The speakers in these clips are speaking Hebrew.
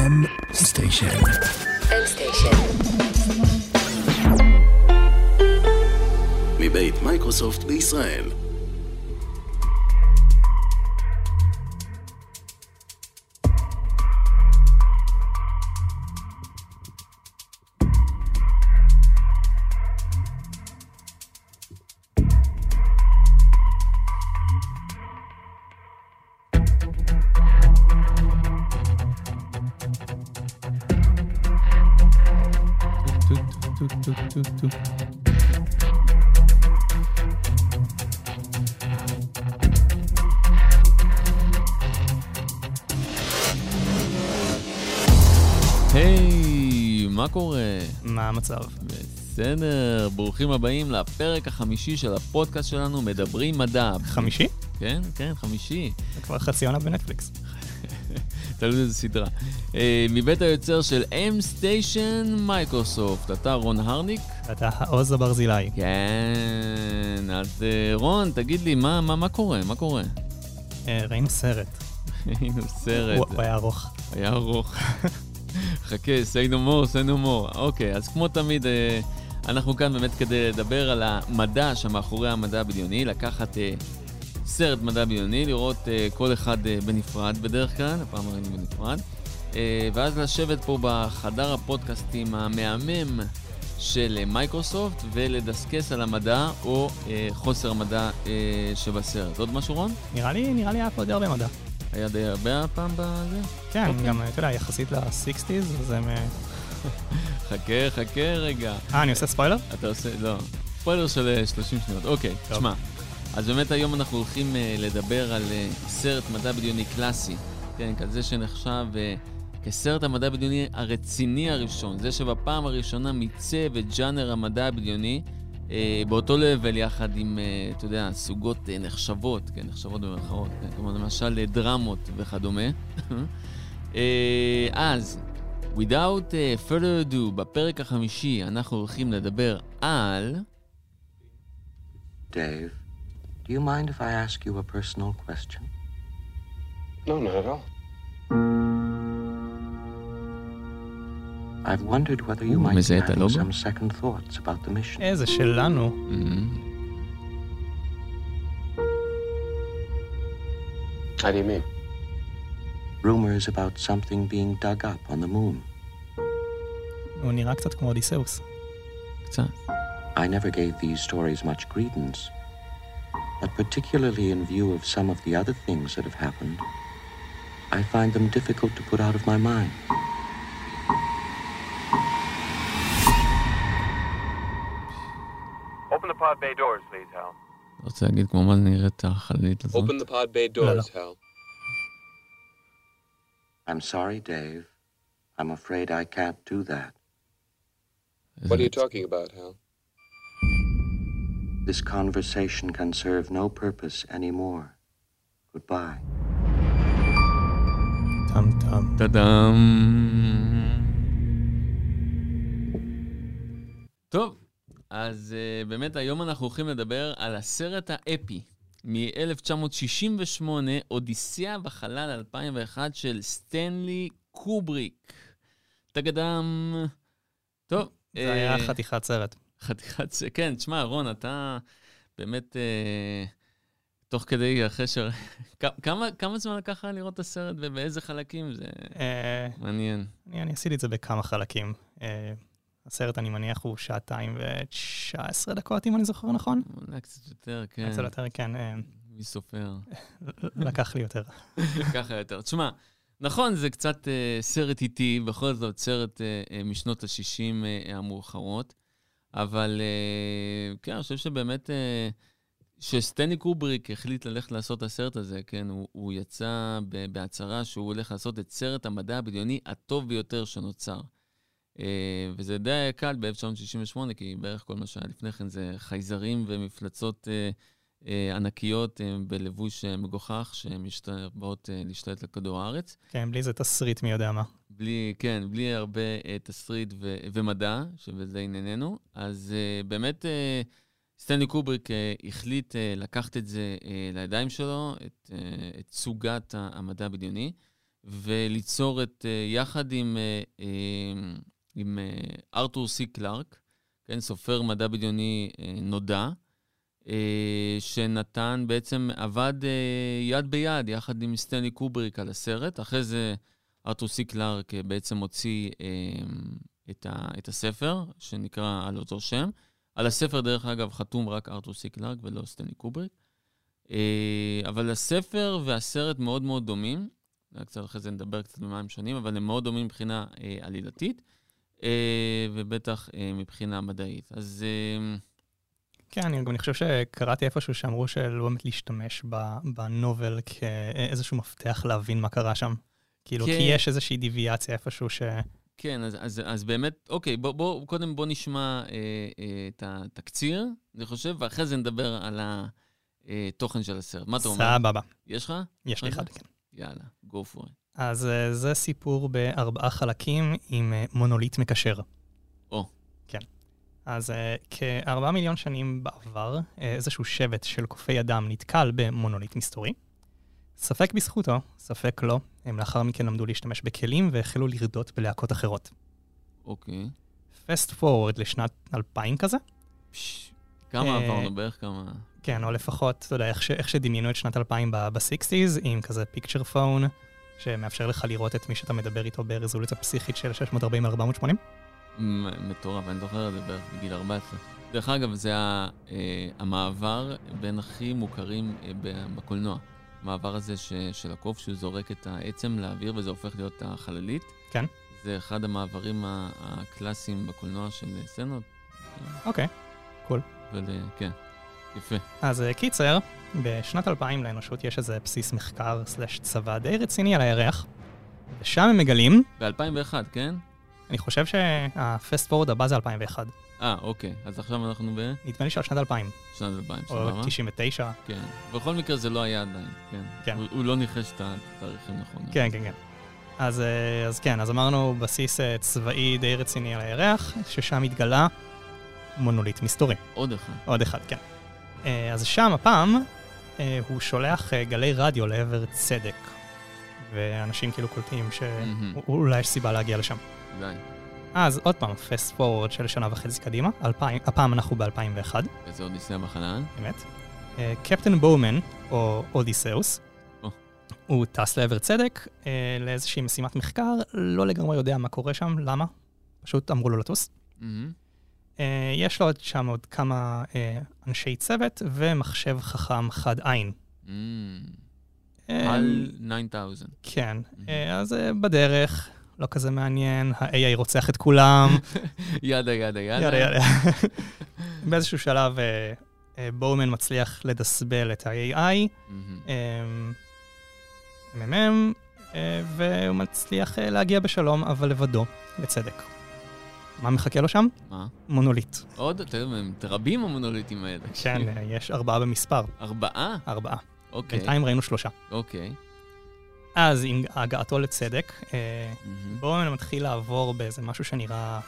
M סטיישן. M סטיישן. מבית מייקרוסופט בישראל. המצב? בסדר, ברוכים הבאים לפרק החמישי של הפודקאסט שלנו, מדברים מדע. חמישי? כן, כן, חמישי. זה כבר חצי עונה בנטפליקס. תלוי איזה סדרה. אה, מבית היוצר של M Station Microsoft, אתה רון הרניק? אתה העוז הברזילאי. כן, אז אה, רון, תגיד לי, מה, מה, מה קורה? מה קורה? אה, ראינו סרט. ראינו סרט. הוא היה ארוך. היה ארוך. חכה, say no more, say no more. אוקיי, אז כמו תמיד, אה, אנחנו כאן באמת כדי לדבר על המדע שמאחורי המדע הבדיוני, לקחת אה, סרט מדע בדיוני, לראות אה, כל אחד בנפרד בדרך כלל, הפעם ראינו בנפרד, ואז לשבת פה בחדר הפודקאסטים המהמם של מייקרוסופט ולדסקס על המדע או חוסר המדע אה, שבסרט. עוד משהו, רון? נראה לי, נראה לי היה פה די הרבה מדע. היה די הרבה הפעם בזה? כן, אוקיי. גם, אתה יודע, יחסית ל-60's, אז הם... אה, חכה, חכה רגע. אה, אני עושה ספוילר? אתה עושה, לא, ספוילר של אה, 30 שניות. אוקיי. תשמע. אז באמת היום אנחנו הולכים אה, לדבר על אה, סרט מדע בדיוני קלאסי. כן, כזה שנחשב אה, כסרט המדע הבדיוני הרציני הראשון. זה שבפעם הראשונה מיצב את ג'אנר המדע הבדיוני אה, באותו לבל יחד עם, אה, אתה יודע, סוגות אה, נחשבות, כן, נחשבות במרכאות, כן, כלומר למשל אה, דרמות וכדומה. אה, אז, without further ado, בפרק החמישי אנחנו הולכים לדבר על... Dave, do you mind if I ask you a personal question? No, not at all. I've wondered whether you Ooh, might be מזהה את having הלוגו? some second thoughts about the mission. אה, זה שלנו. Mm, How do you mean? Rumors about something being dug up on the moon. הוא נראה קצת כמו אודיסאוס. קצת. I never gave these stories much credence, but particularly in view of some of the other things that have happened, I find them difficult to put out of my mind. the pod bay doors, please, Hal. רוצה להגיד כמו מה נראית החללית הזאת? Open the pod bay doors, Hal. I'm sorry, Dave. I'm afraid I can't do that. What are you talking about, Hal? This conversation can serve no purpose anymore. Goodbye. טם טם. טאדאם. טוב, אז uh, באמת היום אנחנו הולכים לדבר על הסרט האפי מ-1968, אודיסאה בחלל 2001 של סטנלי קובריק. טגדם. טוב. זה היה אה, חתיכת סרט. חתיכת... ס- כן, תשמע, רון, אתה באמת, אה, תוך כדי, אחרי ש... כמה, כמה זמן לקח לך לראות את הסרט ובאיזה חלקים? זה אה, מעניין. אני אני עשיתי את זה בכמה חלקים. אה, הסרט, אני מניח, הוא שעתיים ו-19 דקות, אם אני זוכר נכון. אולי קצת יותר, כן. קצת יותר, כן, אה, מי סופר? לקח לי יותר. ככה יותר. תשמע, נכון, זה קצת אה, סרט איטי, בכל זאת סרט אה, משנות ה-60 אה, המאוחרות, אבל אה, כן, אני חושב שבאמת, אה, שסטני קובריק החליט ללכת לעשות את הסרט הזה, כן, הוא, הוא יצא בהצהרה שהוא הולך לעשות את סרט המדע הבדיוני הטוב ביותר שנוצר. אה, וזה די היה קל ב-1968, כי בערך כל מה שהיה לפני כן זה חייזרים ומפלצות אה, אה, ענקיות בלבוש מגוחך, שהן משת- באות אה, להשתלט על כדור הארץ. כן, בלי זה תסריט מי יודע מה. בלי, כן, בלי הרבה תסריט ו- ומדע, שבזה ענייננו. אז באמת, סטנלי קובריק החליט לקחת את זה לידיים שלו, את, את סוגת המדע הבדיוני, וליצור את, יחד עם, עם אה, ארתור סי קלארק, כן, סופר מדע בדיוני אה, נודע, אה, שנתן, בעצם עבד יד ביד יחד עם סטנלי קובריק על הסרט. אחרי זה ארתור סי קלארק בעצם הוציא את, ה, את הספר, שנקרא על אותו שם. על הספר, דרך אגב, חתום רק ארתור סי קלארק ולא סטנלי קובריק. אבל הספר והסרט מאוד מאוד דומים. קצת אחרי זה נדבר קצת במה הם שונים, אבל הם מאוד דומים מבחינה עלילתית, ובטח אה, מבחינה מדעית. אז אה, כן, אני גם אני חושב שקראתי איפשהו שאמרו שלא באמת להשתמש בנובל כאיזשהו מפתח להבין מה קרה שם. כאילו, כן. כי יש איזושהי דיוויאציה איפשהו ש... כן, אז, אז, אז באמת, אוקיי, בוא, בוא, קודם בוא נשמע אה, אה, את התקציר, אני חושב, ואחרי זה נדבר על התוכן של הסרט. מה אתה אומר? סבבה, יש לך? יש לי? אחד, כן. יאללה, go for it. אז אה, זה סיפור בארבעה חלקים עם אה, מונוליט מקשר. או. כן. אז אה, כארבעה מיליון שנים בעבר, איזשהו שבט של קופי אדם נתקל במונוליט מסתורי. ספק בזכותו, ספק לא, הם לאחר מכן למדו להשתמש בכלים והחלו לרדות בלהקות אחרות. אוקיי. פסט פורוורד לשנת 2000 כזה, פש, כמה עברנו בערך? כמה... כן, או לפחות, אתה יודע, איך, ש, איך שדמיינו את שנת 2000 ב-60's, עם כזה פיקצ'ר פון, שמאפשר לך לראות את מי שאתה מדבר איתו ברזולוציה פסיכית של 640 על 480. מ- מטורף, אני זוכר את זה בערך בגיל 14. דרך אגב, זה אה, המעבר בין הכי מוכרים אה, בקולנוע. המעבר הזה ש, של הקוף, שהוא זורק את העצם לאוויר וזה הופך להיות החללית. כן. זה אחד המעברים הקלאסיים בקולנוע של סצנות. אוקיי. ול, כן, יפה. אז אה, קיצר, בשנת 2000 לאנושות יש איזה בסיס מחקר סלש צבא די רציני על הירח, ושם הם מגלים, ב-2001, כן? אני חושב שהפסט פורוד הבא זה 2001. אה, אוקיי. אז עכשיו אנחנו בשנת נדמה לי שעל שנת 2000, 2000, או סבבה? 99. כן. בכל מקרה זה לא היה עדיין, כן. כן. הוא, הוא לא ניחש את התאריכים נכונים. כן, כן, כן. אז, אה, אז כן, אז אמרנו בסיס אה, צבאי די רציני על הירח, ששם התגלה מונוליט מסתורי. עוד אחד. עוד אחד, כן. אה, אז שם הפעם הוא שולח אה, גלי רדיו לעבר צדק, ואנשים כאילו קולטים. שאולי יש סיבה להגיע לשם. די. אז עוד פעם, פסט פורוורד של שנה וחצי קדימה, 2000, הפעם אנחנו ב-2001, איזה עוד ניסיון בחלל? באמת. אה, קפטן בואמן, או אודיסאוס, או. הוא טס לעבר צדק אה, לאיזושהי משימת מחקר, לא לגמרי יודע מה קורה שם, למה? פשוט אמרו לו לטוס. מהמם. אה, יש לו עוד שם עוד כמה אה, אנשי צוות ומחשב חכם חד עין. מהמם. אה, על 9000. כן, אה, אז בדרך, לא כזה מעניין, ה-AI רוצח את כולם. ידה, ידה, ידה. יאללה, יאללה. באיזשהו שלב בואומן מצליח לדסבל את ה-AI. אה, מ"מ, והוא מצליח להגיע בשלום, אבל לבדו, לצדק. מה מחכה לו שם? מה? מונוליט. עוד? רבים המונוליטים האלה. כן, יש ארבעה במספר, ארבעה? ארבעה. אוקיי. בינתיים ראינו שלושה. אוקיי. אז עם הגעתו לצדק, אה, מהמם. בואומן מתחיל לעבור באיזה משהו שנראה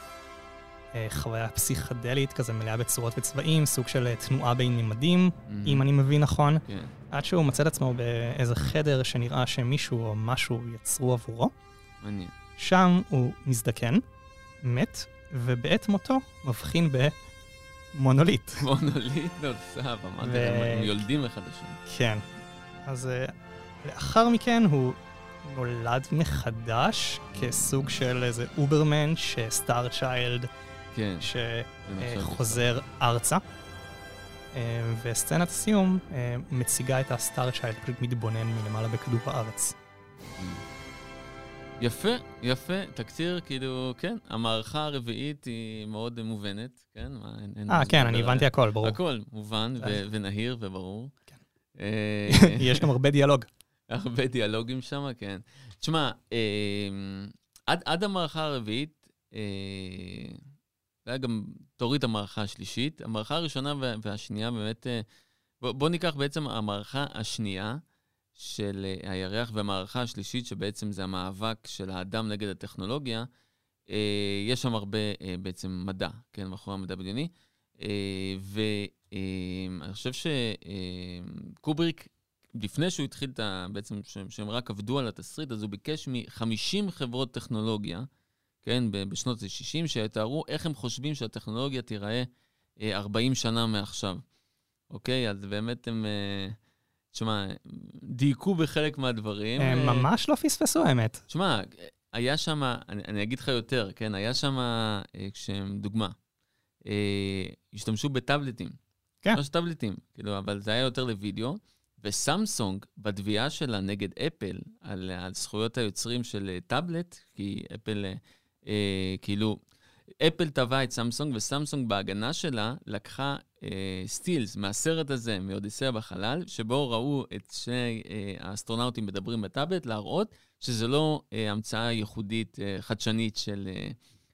אה, חוויה פסיכדלית, כזה מלאה בצורות וצבעים, סוג של אה, תנועה בין ממדים, מהמם. אם אני מבין נכון, כן. עד שהוא מצא את עצמו באיזה חדר שנראה שמישהו או משהו יצרו עבורו. מעניין. שם הוא מזדקן, מת, ובעת מותו מבחין במונוליט. מונוליט נוסף, אמרתי הם יולדים אחד לשני. כן. אז אה, לאחר מכן הוא נולד מחדש כסוג של איזה אוברמן שסטאר צ'יילד כן. שחוזר ארצה. אה, וסצנת הסיום אה, מציגה את הסטאר צ'יילד פשוט מתבונן מלמעלה בכדור הארץ. יפה, יפה. תקציר, כאילו, כן, המערכה הרביעית היא מאוד מובנת, כן? אה, כן, אני עליה. הבנתי הכל, ברור. הכל מובן ו- אה. ונהיר וברור. כן. אה, יש גם הרבה דיאלוג. הרבה דיאלוגים שם, כן. תשמע, אה, עד, עד המערכה הרביעית, אה, זה היה גם תוריד המערכה השלישית. המערכה הראשונה וה, והשנייה באמת, בוא ניקח בעצם המערכה השנייה של אה, הירח והמערכה השלישית, שבעצם זה המאבק של האדם נגד הטכנולוגיה. אה, יש שם הרבה אה, בעצם מדע, כן, מאחורי המדע בדיוני. ואני חושב שקובריק לפני שהוא התחיל את ה... בעצם, שהם, רק עבדו על התסריט, אז הוא ביקש מ-50 חברות טכנולוגיה, כן, בשנות ה-60, שיתארו איך הם חושבים שהטכנולוגיה תיראה אה, 40 שנה מעכשיו. אוקיי? אז באמת הם... תשמע, דייקו בחלק מהדברים. הם אה, ממש לא פספסו, האמת. תשמע, היה שם, אני, אני אגיד לך יותר, כן? היה שם, אה, כשהם, דוגמה, אה, השתמשו בטאבלטים. כן. ממש טאבלטים, כאילו, אבל זה היה יותר לוידאו. וסמסונג, בתביעה שלה נגד אפל על, על זכויות היוצרים של טאבלט, כי אפל, אה, כאילו, אפל תבעה את סמסונג, וסמסונג בהגנה שלה לקחה אה, סטילס מהסרט הזה, מאודיסאה בחלל, שבו ראו את שני אה, האסטרונאוטים מדברים בטאבלט, להראות שזה לא אה, המצאה ייחודית, אה, חדשנית של, אה,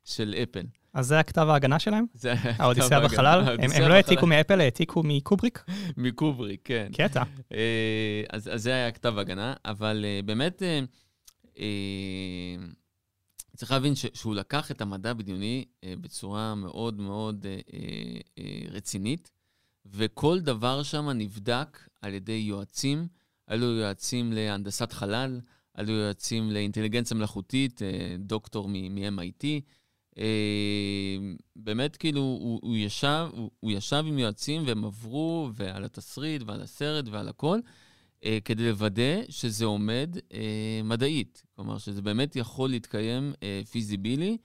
של אפל. אז זה הכתב ההגנה שלהם? זה היה כתב האודיסאה ההגנה. בחלל? הם- לא. העתיקו מאפל, העתיקו מקובריק? מקובריק, כן. קטע. אה, אז, אז זה היה כתב הגנה, אבל אה, באמת, אה, צריך להבין ש, שהוא לקח את המדע הבדיוני אה, בצורה מאוד מאוד אה, אה, אה, רצינית, וכל דבר שם נבדק על ידי יועצים, היו יועצים להנדסת חלל, היו יועצים לאינטליגנציה מלאכותית, אה, דוקטור מ-MIT. אה, באמת, כאילו, הוא, הוא, ישב, הוא, הוא ישב עם יועצים והם עברו ועל התסריט ועל הסרט ועל הכל, כדי לוודא שזה עומד אה, מדעית. כלומר, שזה באמת יכול להתקיים אה, פיזיבילי.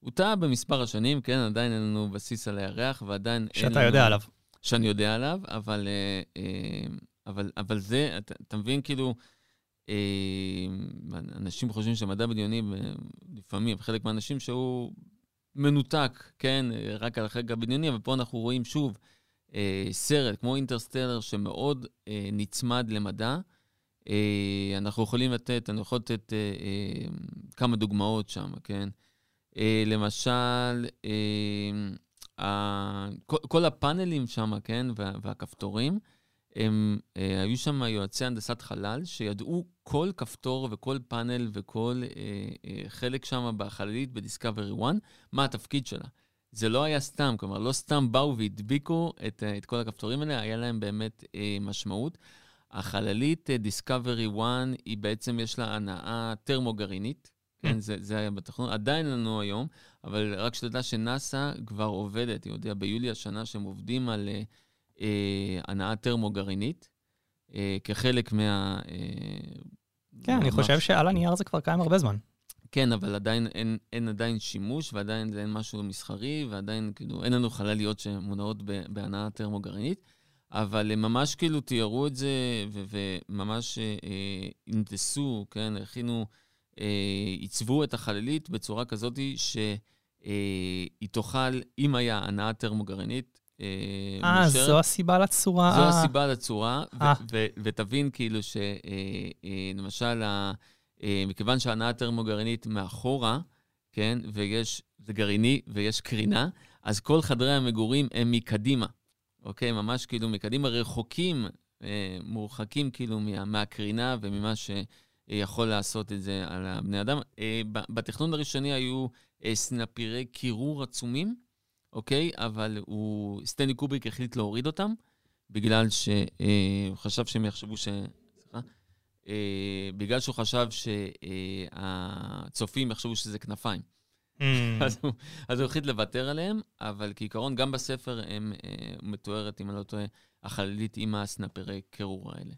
הוא טעה במספר השנים, כן, עדיין אין לנו בסיס על הירח, ועדיין אין לנו... שאתה יודע עליו. שאני יודע עליו, אבל, אה, אה, אבל, אבל זה, אתה, אתה מבין, כאילו, אה, אנשים חושבים שמדע בדיוני, ב- לפעמים, חלק מהאנשים שהוא מנותק, כן, אה, רק על החלק הבדיוני, אבל פה אנחנו רואים שוב אה, סרט כמו אינטרסטלר שמאוד אה, נצמד למדע. אה, אנחנו יכולים לתת, אני יכול לתת אה, אה, כמה דוגמאות שם, כן? אה, למשל, אה, ה- כל, כל הפאנלים שם, כן, וה, והכפתורים, הם, אה, היו שם יועצי הנדסת חלל שידעו כל כפתור וכל פאנל וכל אה, אה, חלק שם בחללית בדיסקאברי 1, מה התפקיד שלה. זה לא היה סתם, כלומר, לא סתם באו והדביקו את, אה, את כל הכפתורים האלה, היה להם באמת אה, משמעות. החללית אה, דיסקאברי 1, היא בעצם, יש לה הנעה טרמו-גרעינית, כן, זה, זה היה בתכנון, עדיין לנו היום, אבל רק שתדע שנאס"א כבר עובדת, היא הודיעה ביולי השנה שהם עובדים על אה, אה, הנעה טרמו-גרעינית, אה, כחלק מה... אה, כן, אני חושב שעל הנייר זה כבר קיים הרבה זמן. כן, אבל עדיין אין, אין עדיין שימוש, ועדיין זה אין משהו מסחרי, ועדיין כאילו אין לנו חלליות שמונעות בהנעה טרמו-גרעינית, אבל הם ממש כאילו תיארו את זה, וממש אה, אה, הנדסו, כן, הכינו, אה, עיצבו את החללית בצורה כזאת שהיא אה, תוכל, אם היה הנעה טרמו-גרעינית, אה, אה, זו הסיבה לצורה... זו הסיבה לצורה, אה. ותבין כאילו שלמשל, מכיוון שההנעה הטרמו-גרעינית מאחורה, כן, ויש, זה גרעיני ויש קרינה, אז כל חדרי המגורים הם מקדימה, אוקיי? ממש כאילו מקדימה, רחוקים, אה, מורחקים כאילו מה, מהקרינה וממה שיכול לעשות את זה על הבני אדם. אה, בתכנון הראשוני היו אה, סנפירי קירור עצומים, אוקיי? אבל הוא, סטנלי קובריק החליט להוריד אותם, בגלל שהוא חשב שהם יחשבו ש... אה, בגלל שהוא חשב שהצופים יחשבו שזה כנפיים. Mm, אז הוא, אז הוא החליט לוותר עליהם, אבל כעיקרון, גם בספר הם אה, מתוארת, אם אני לא טועה, החללית עם הסנפרי קירור האלה.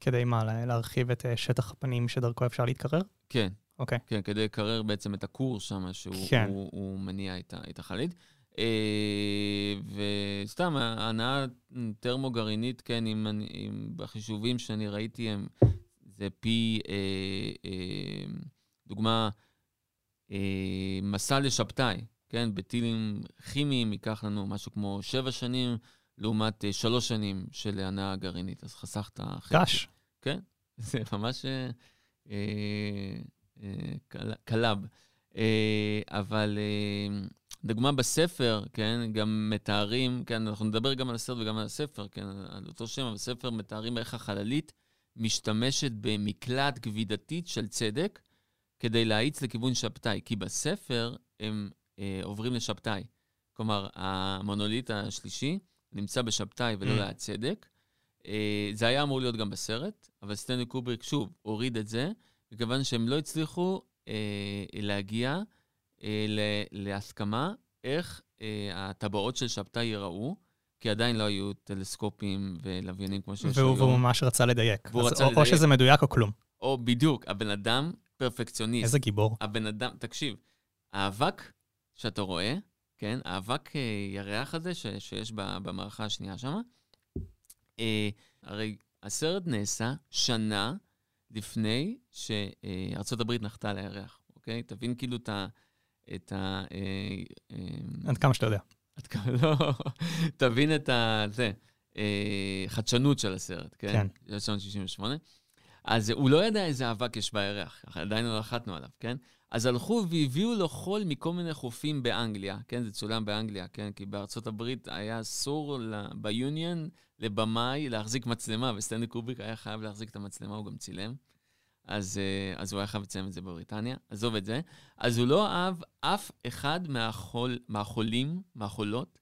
כדי מה, לה- להרחיב את אה, שטח הפנים שדרכו אפשר להתקרר? כן, אוקיי. כן, כדי לקרר בעצם את הקורס שם, שהוא כן. הוא, הוא מניע את, את החללית. אה, וסתם, ההנאה טרמו-גרעינית, כן, אם, אם בחישובים שאני ראיתי, הם, זה פי, אה, אה, דוגמה, אה, מסע לשבתאי, כן, בטילים כימיים ייקח לנו משהו כמו שבע שנים, לעומת אה, שלוש שנים של הנאה גרעינית, אז חסכת חצי. קש. כן, זה ממש אה, אה, קל- קלארק. אה, אבל אה, דוגמה בספר, כן, גם מתארים, כן, אנחנו נדבר גם על הסרט וגם על הספר, כן, על אותו שם, אבל בספר מתארים איך החללית משתמשת במקלעת כבידתית של צדק כדי להאיץ לכיוון שבתאי, כי בספר הם אה, עוברים לשבתאי. כלומר, המונוליט השלישי נמצא בשבתאי ולא ממ. ליד צדק. אה, זה היה אמור להיות גם בסרט, אבל סטנלי קובריק, שוב, הוריד את זה, מכיוון שהם לא הצליחו אה, להגיע אה, ל- להסכמה איך אה, הטבעות של שבתאי ייראו, כי עדיין לא היו טלסקופים ולוויינים כמו שיש והוא, והוא היום. ממש רצה לדייק. והוא רצה או, לדייק. או שזה מדויק או כלום. או בדיוק, הבן אדם פרפקציוניסט. איזה גיבור. הבן אדם, תקשיב, האבק שאתה רואה, כן, האבק אה, ירח הזה ש, שיש במערכה השנייה שם, אה, הרי הסרט נעשה שנה לפני שארה"ב נחתה על הירח, אוקיי? תבין כאילו את ה... את ה... אה, אה, עד כמה שאתה יודע. עד כמה, לא, תבין את ה... זה, אה, חדשנות של הסרט, כן? כן. 1968. אז הוא לא ידע איזה אבק יש בירח, עדיין לא נחתנו עליו, כן? אז הלכו והביאו לו חול מכל מיני חופים באנגליה, כן? זה צולם באנגליה, כן? כי בארצות הברית היה אסור ביוניון לבמאי להחזיק מצלמה, וסטנלי קובריק היה חייב להחזיק את המצלמה, הוא גם צילם. אז, אה, אז הוא היה חייב לצלם את זה בבריטניה, עזוב את זה. אז הוא לא אהב אף אחד מהחול, מהחולים, מהחולות,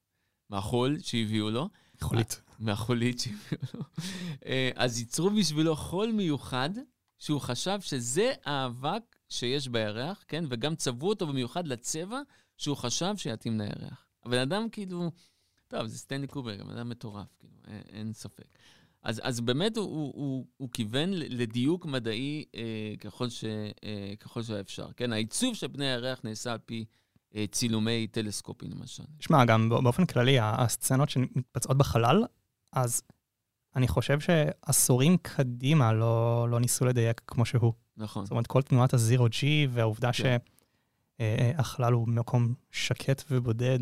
מהחול שהביאו לו, יכולית. מהחולית שהביאו לו. אה, אז ייצרו בשבילו חול מיוחד, שהוא חשב שזה האבק שיש בירח, כן? וגם צבעו אותו במיוחד לצבע שהוא חשב שיתאים לירח. הבן אדם כאילו, טוב, זה סטנלי קובר, גם אדם מטורף, כאילו, אין, אין ספק. אז, אז באמת הוא, הוא, הוא, הוא כיוון לדיוק מדעי אה, ככל, ש, אה, ככל שהאפשר. כן, העיצוב של פני הירח נעשה על פי אה, צילומי טלסקופים, למשל. שמע, גם בא- באופן כללי, הסצנות שמתבצעות בחלל, אז אני חושב שעשורים קדימה לא, לא ניסו לדייק כמו שהוא. נכון. זאת אומרת, כל תנועת הזירו ג'י והעובדה כן. שהחלל הוא מקום שקט ובודד,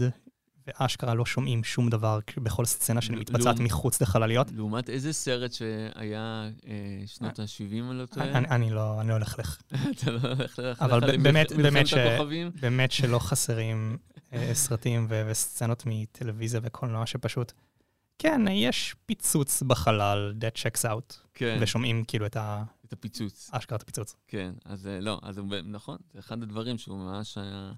ואשכרה לא שומעים שום דבר בכל סצנה שמתבצעת לעומת- מחוץ לחלליות. לעומת איזה סרט שהיה אה, שנות ה-70, אני לא טועה? אני, לא, לא אלכלך. אתה לא הולך אבל לך ב- באמת- שלא חסרים אה, סרטים וסצנות מטלוויזיה וקולנוע שפשוט... כן, יש פיצוץ בחלל, that checks out, כן, ושומעים כאילו את ה- את הפיצוץ. אשכרה את הפיצוץ. כן, אז אה, לא, אז נכון, זה אחד הדברים שהוא ממש היה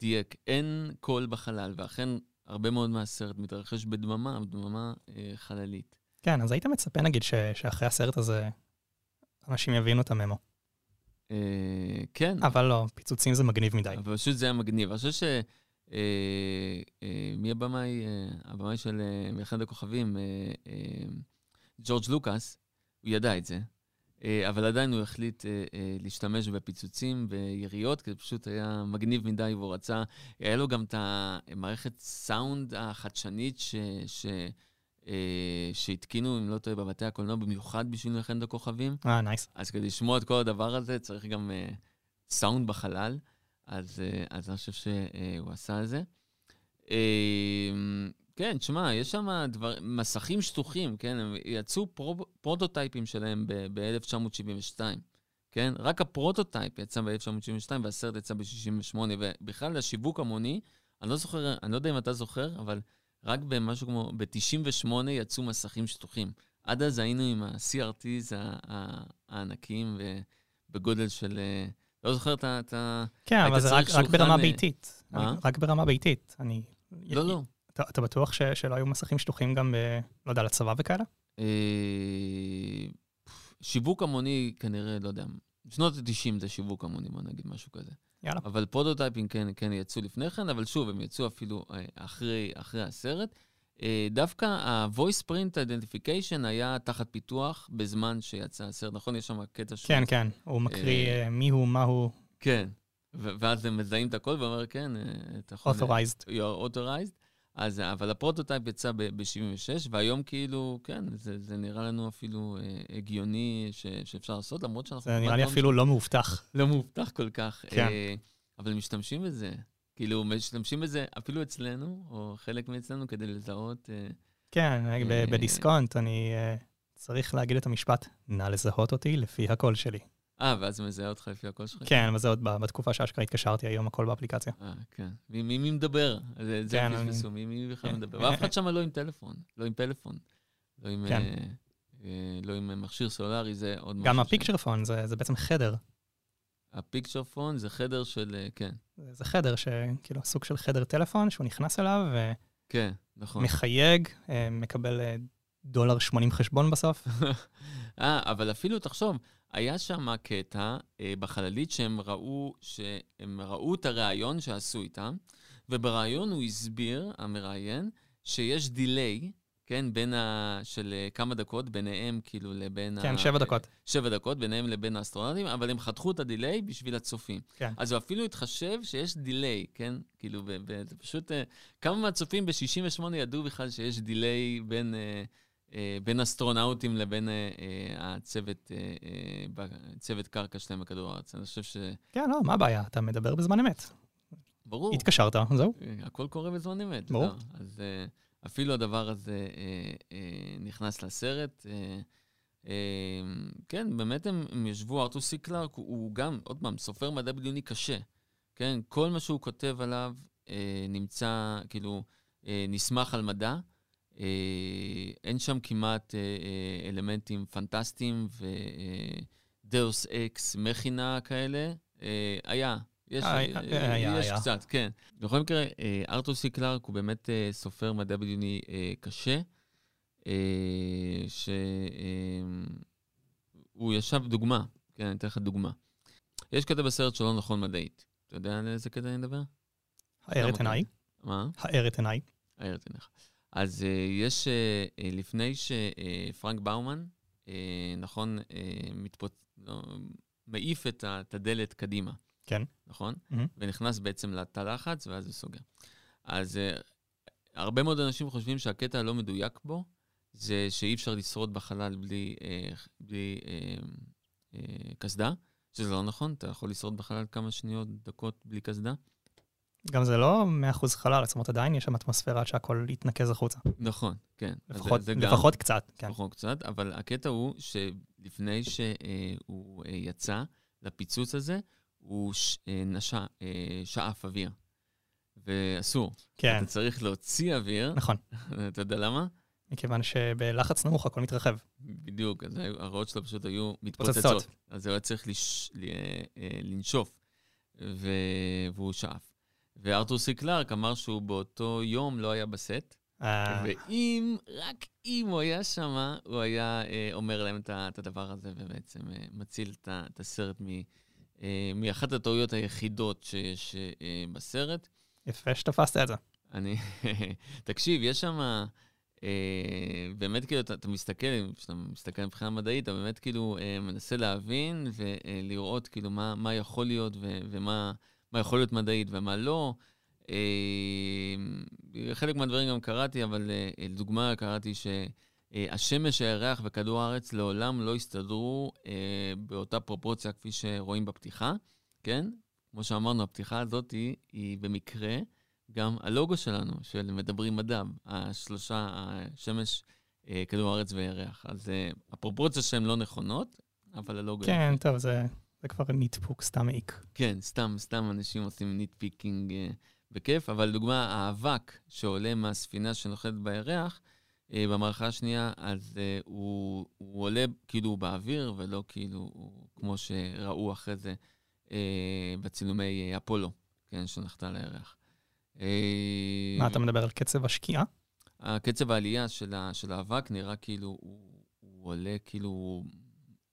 דייק. אין קול בחלל, ואכן הרבה מאוד מהסרט מתרחש בדממה, בדממה אה, חללית. כן, אז היית מצפה נגיד ש- שאחרי הסרט הזה אנשים יבינו את הממו. אה, כן, אבל לא, פיצוצים זה מגניב מדי. אבל פשוט זה היה מגניב. אני חושב ש... אה, אה, מי הבמאי? אה, הבמאי של אה, מלחמת הכוכבים, אה, אה, ג'ורג' לוקאס, הוא ידע את זה, אבל עדיין הוא החליט אה, אה, להשתמש בפיצוצים, ביריות, כי זה פשוט היה מגניב מדי, והוא רצה... היה לו גם את המערכת סאונד החדשנית ש... ש אה, שהתקינו, אם לא טועה, בבתי הקולנוע, במיוחד בשביל מלחמת הכוכבים. אה, nice. אז כדי לשמוע את כל הדבר הזה, צריך גם אה, סאונד בחלל, אז, אה, אז אני חושב שהוא עשה את זה. כן, תשמע, יש שם דבר, מסכים שטוחים, כן? הם יצאו פרו, פרוטוטייפים שלהם ב-1972, כן? רק ה prototype יצא ב-1972 והסרט יצא ב-68, ובכלל השיווק המוני, אני לא זוכר, אני לא יודע אם אתה זוכר, אבל רק במשהו כמו, ב-98 יצאו מסכים שטוחים. עד אז היינו עם ה-CRTs ה- ה- הענקיים ובגודל של... אה, לא זוכר את ה... כן, אבל זה רק, רק ברמה אה, ביתית. רק ברמה ביתית. אני... לא, לא. אתה, אתה בטוח ש, שלא היו מסכים שטוחים גם, ב, לא יודע, לצבא וכאלה? אה, שיווק המוני כנראה, לא יודע, בשנות ה-90 זה שיווק המוני, בוא נגיד משהו כזה. יאללה. אבל פרוטוטייפים כן, כן יצאו לפני כן, אבל שוב, הם יצאו אפילו אה, אחרי, אחרי הסרט. אה, דווקא ה-voice print identification היה תחת פיתוח בזמן שיצא הסרט, נכון? יש שם קטע ש... כן, כן. הוא מקריא אה, אה, מי הוא, מה הוא, כן. ואז הם מזהים את הכל ואומר, כן, אה, אתה יכול... authorized. you're authorized. אז, אבל ה prototype יצא ב-76, והיום כאילו, כן, זה, זה נראה לנו אפילו אה, הגיוני ש, שאפשר לעשות, למרות שאנחנו... זה נראה לי לא אפילו לא מאובטח. לא מאובטח כל כך. כן. אה, אבל משתמשים בזה. כאילו, משתמשים בזה אפילו אצלנו, או חלק מאצלנו, כדי לזהות... אה, כן, ב- אה, בדיסקונט אני אה, צריך להגיד את המשפט, נא לזהות אותי לפי הקול שלי. אה, ואז זה מזהה אותך לפי הקול שלך? כן, אבל זה עוד בתקופה שאשכרה התקשרתי היום, הכל באפליקציה. אה, כן. מי, מדבר? זה, כן, הם פספסו, מי, מי בכלל כן. מדבר? ואף אחד שם לא עם טלפון, לא עם פלאפון. לא עם, כן. אה, אה, לא מכשיר סולארי, זה עוד משהו. גם הפיקצ'ר פון זה בעצם חדר. הפיקצ'ר פון זה חדר של... אה, כן, זה חדר, שכאילו סוג של חדר טלפון שהוא נכנס אליו כן, נכון. ומחייג, אה, מקבל דולר 80 חשבון בסוף. אה, אבל אפילו, תחשוב, היה שם קטע אה, בחללית שהם ראו, שהם ראו את הראיון שעשו איתם, ובריאיון הוא הסביר, המראיין, שיש delay, כן, בין ה... של אה, כמה דקות, ביניהם כאילו לבין כן, שבע דקות. שבע דקות, ביניהם לבין האסטרונאוטים, אבל הם חתכו את ה delay בשביל הצופים. כן. אז הוא אפילו התחשב שיש delay, כן? כאילו, ב- פשוט... אה, כמה מהצופים ב-68 ידעו בכלל שיש דיליי בין... אה, בין אסטרונאוטים לבין אה, אה, הצוות, אה, אה, צוות קרקע שלהם בכדור הארץ. אני חושב ש... כן, לא, מה הבעיה? אתה מדבר בזמן אמת. ברור. התקשרת, זהו. אה, הכל קורה בזמן אמת. ברור. לא. אז אה, אפילו הדבר הזה אה, אה, נכנס לסרט. אה, אה, כן, באמת הם, הם ישבו, ארתור סי קלארק הוא, גם, עוד פעם, סופר מדע בדיוני קשה. כן, כל מה שהוא כותב עליו אה, נמצא, כאילו, אה, נסמך על מדע. אה, אין שם כמעט אה, אה, אלמנטים פנטסטיים ודאוס אקס מכינה כאלה. היה, יש, היה, יש היה. קצת, כן. בכל מקרה, ארתור סי קלארק הוא באמת סופר מדע בדיוני קשה, שהוא ישב דוגמה, כן, אני אתן לך דוגמה. יש קטע בסרט שלא נכון מדעית. אתה יודע על איזה קטע אני מדבר? האר את למה עיניי, מה? האר את עיניי. הער את עיניך. אז uh, יש, uh, uh, לפני שפרנק באומן, נכון, מתפוצ... מעיף את, הדלת קדימה, כן. נכון? מהמם. ונכנס בעצם לתא לחץ, ואז הוא סוגר. אז הרבה מאוד אנשים חושבים שהקטע הלא מדויק בו, זה שאי אפשר לשרוד בחלל בלי, בלי uh, uh, קסדה, שזה לא נכון, אתה יכול לשרוד בחלל כמה שניות, דקות בלי קסדה. גם זה לא 100% חלל, זאת אומרת עדיין יש שם אטמוספירה עד שהכל יתנקז החוצה. נכון, כן. זה- לפחות, זה גם- לפחות קצת, כן. לפחות קצת, אבל הקטע הוא שלפני שהוא אה, יצא לפיצוץ הזה, הוא ש- אה, אה, שאף אוויר. ואסור. כן, אתה צריך להוציא אוויר, נכון. אתה יודע למה? מכיוון שבלחץ נמוך הכל מתרחב. בדיוק, אז הריאות שלו פשוט היו מתפוצצות. אז הוא היה צריך לש... ל... אה, לנשוף, ו... והוא שאף. וארתור סי קלארק אמר שהוא באותו יום לא היה בסט, אה, ואם, רק אם הוא היה שם, הוא היה אה, אומר להם את את הדבר הזה, ובעצם אה, מציל את את הסרט מ- אה, מאחת הטעויות היחידות שיש אה, בסרט. יפה שתפסת את זה. אני, תקשיב, יש שם, אה, באמת כאילו, אתה, אתה מסתכל, כשאתה מסתכל מבחינה מדעית, אתה באמת כאילו אה, מנסה להבין ולראות כאילו מה, מה יכול להיות ו, ומה מה יכול להיות מדעית ומה לא. אה, חלק מהדברים גם קראתי, אבל אה, לדוגמה קראתי שהשמש, הירח וכדור הארץ לעולם לא הסתדרו אה, באותה פרופורציה כפי שרואים בפתיחה, כן? כמו שאמרנו, הפתיחה הזאת היא, היא במקרה גם הלוגו שלנו, של מדברים מדע, השלושה, השמש, אה, כדור הארץ וירח. אז אה, הפרופורציות שלהן לא נכונות, אבל הלוגו... כן. טוב, זה זה כבר נטפוק, סתם מעיק. כן, סתם, סתם אנשים עושים nitpicking אה, בכיף, אבל לדוגמה, האבק שעולה מהספינה שנוחתת בירח, אה, במערכה השנייה, אז אה, הוא, הוא עולה כאילו הוא באוויר, ולא כאילו הוא, כמו שראו אחרי זה אה, בצילומי אה, אפולו, כן, שנחתה לירח. אה, מה, אתה מדבר על קצב השקיעה? הקצב העלייה של, ה, של האבק נראה כאילו הוא, הוא עולה, כאילו,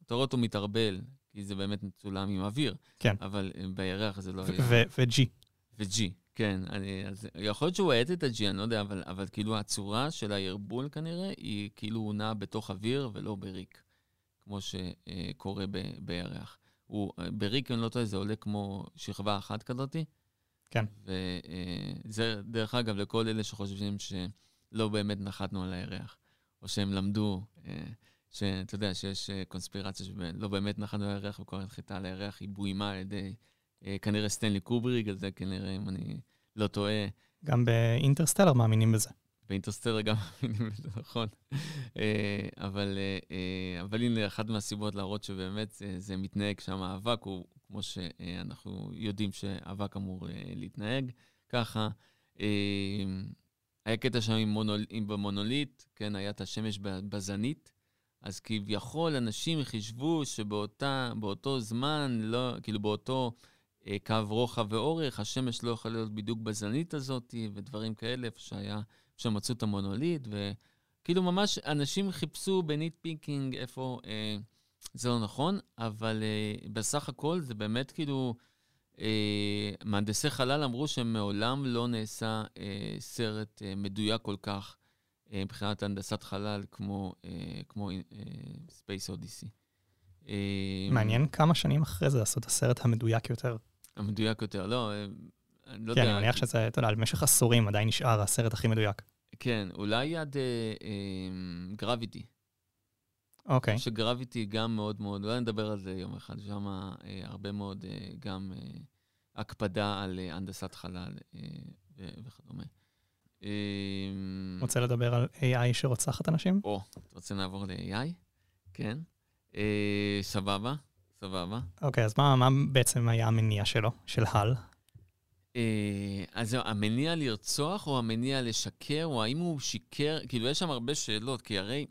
אתה רואה אותו מתערבל, כי זה באמת מצולם עם אוויר. כן. אבל אה, בירח זה לא היה. ו-G. ו-G, כן. אני, אז יכול להיות שהוא האט את ה-G, אני לא יודע, אבל, אבל כאילו הצורה של הערבול כנראה, היא כאילו הוא נע בתוך אוויר ולא בריק, כמו שקורה ב- בירח. הוא, בריק, אם אני לא טועה, זה עולה כמו שכבה אחת כזאתי. כן. וזה, דרך אגב, לכל אלה שחושבים שלא באמת נחתנו על הירח, או שהם למדו, אה, שאתה יודע שיש אה, קונספירציה שלא באמת נחתנו על הירח וכל הנחיתה על הירח היא בוימה על ידי אה, כנראה סטנלי קובריג, אז זה כנראה, אם אני לא טועה, גם באינטרסטלר מאמינים בזה. באינטרסטלר גם מאמינים בזה, נכון. אה, אבל, אבל הנה, אחת מהסיבות להראות שבאמת זה, זה מתנהג שם, האבק הוא, כמו שאנחנו יודעים שאבק אמור להתנהג, ככה. היה קטע שם עם, מונול, עם במונוליט, כן, היה את השמש בזנית, אז כביכול אנשים חישבו שבאותו זמן, לא, כאילו באותו אה, קו רוחב ואורך, השמש לא יכולה להיות בדיוק בזנית הזאת, ודברים כאלה, איפה שהיה, שמצאו את המונוליט, כאילו ממש אנשים חיפשו ב nitpicking איפה אה, זה לא נכון, אבל אה, בסך הכל זה באמת כאילו, אה, מהנדסי חלל אמרו שמעולם לא נעשה אה, סרט אה, מדויק כל כך מבחינת הנדסת חלל כמו, אה, כמו אה, Space Odyssey. אה, מעניין כמה שנים אחרי זה לעשות הסרט המדויק יותר. המדויק יותר, לא, אה, אני לא כן, יודע. אני מניח שזה, אתה יודע, במשך עשורים עדיין נשאר הסרט הכי מדויק. כן, אולי עד גרביטי. אוקיי. שגרביטי גם מאוד מאוד, אולי נדבר על זה יום אחד, שם אה, הרבה מאוד אה, גם אה, הקפדה על אה, הנדסת חלל אה, וכדומה. אה, רוצה לדבר על AI שרוצחת אנשים? או, אתה רוצה לעבור ל-AI? כן. אה, סבבה, סבבה. אוקיי, אז מה, מה בעצם היה המניע שלו, של הל? אה, אז המניע לרצוח או המניע לשקר, או האם הוא שיקר, כאילו יש שם הרבה שאלות, כי הרי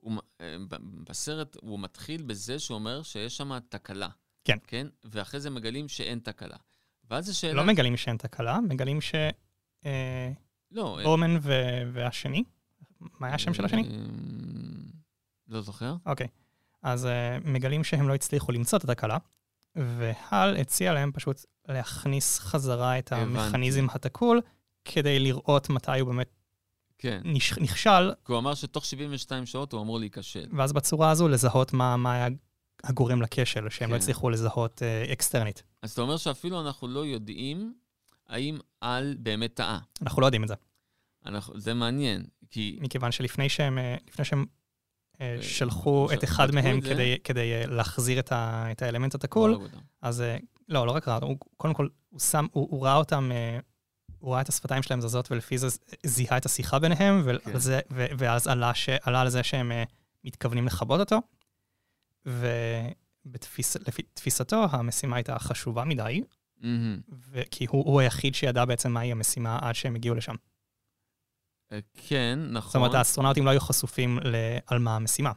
הוא, אה, בסרט הוא מתחיל בזה שהוא אומר שיש שם תקלה. כן. כן? ואחרי זה מגלים שאין תקלה. ואז השאלה... לא מגלים שאין תקלה, מגלים ש... אה, לא. אה, בורמן ו- והשני? מה היה השם של השני? אה, לא זוכר. אוקיי. אז uh, מגלים שהם לא הצליחו למצוא את התקלה, והל הציע להם פשוט להכניס חזרה את. המכניזם התקול, כדי לראות מתי הוא באמת כן. נכשל, כי הוא אמר שתוך 72 שעות הוא אמור להיכשל. ואז בצורה הזו לזהות מה, מה היה הגורם לכשל, שהם לא כן. הצליחו לזהות uh, אקסטרנית. אז אתה אומר שאפילו אנחנו לא יודעים האם על באמת טעה. אנחנו לא יודעים את זה, אנחנו, זה מעניין, כי... מכיוון שלפני שהם, אה, לפני שהם אה, אה, שלחו את אחד מהם? כדי, כדי להחזיר את, ה, את האלמנט התקול, אותם. אז לא, לא רק ראה, הוא, קודם כל, הוא, שם, הוא, הוא ראה אותם, הוא ראה את השפתיים שלהם זזות, ולפי זה זיהה את השיחה ביניהם, כן. זה, ו, ואז עלה, ש, עלה על זה שהם מתכוונים לכבות אותו. ולפי תפיסתו, המשימה הייתה חשובה מדי, ו- כי הוא, הוא היחיד שידע בעצם מהי המשימה עד שהם הגיעו לשם. אה, כן, נכון. זאת אומרת, האסטרונאוטים לא היו חשופים ל- על מה המשימה.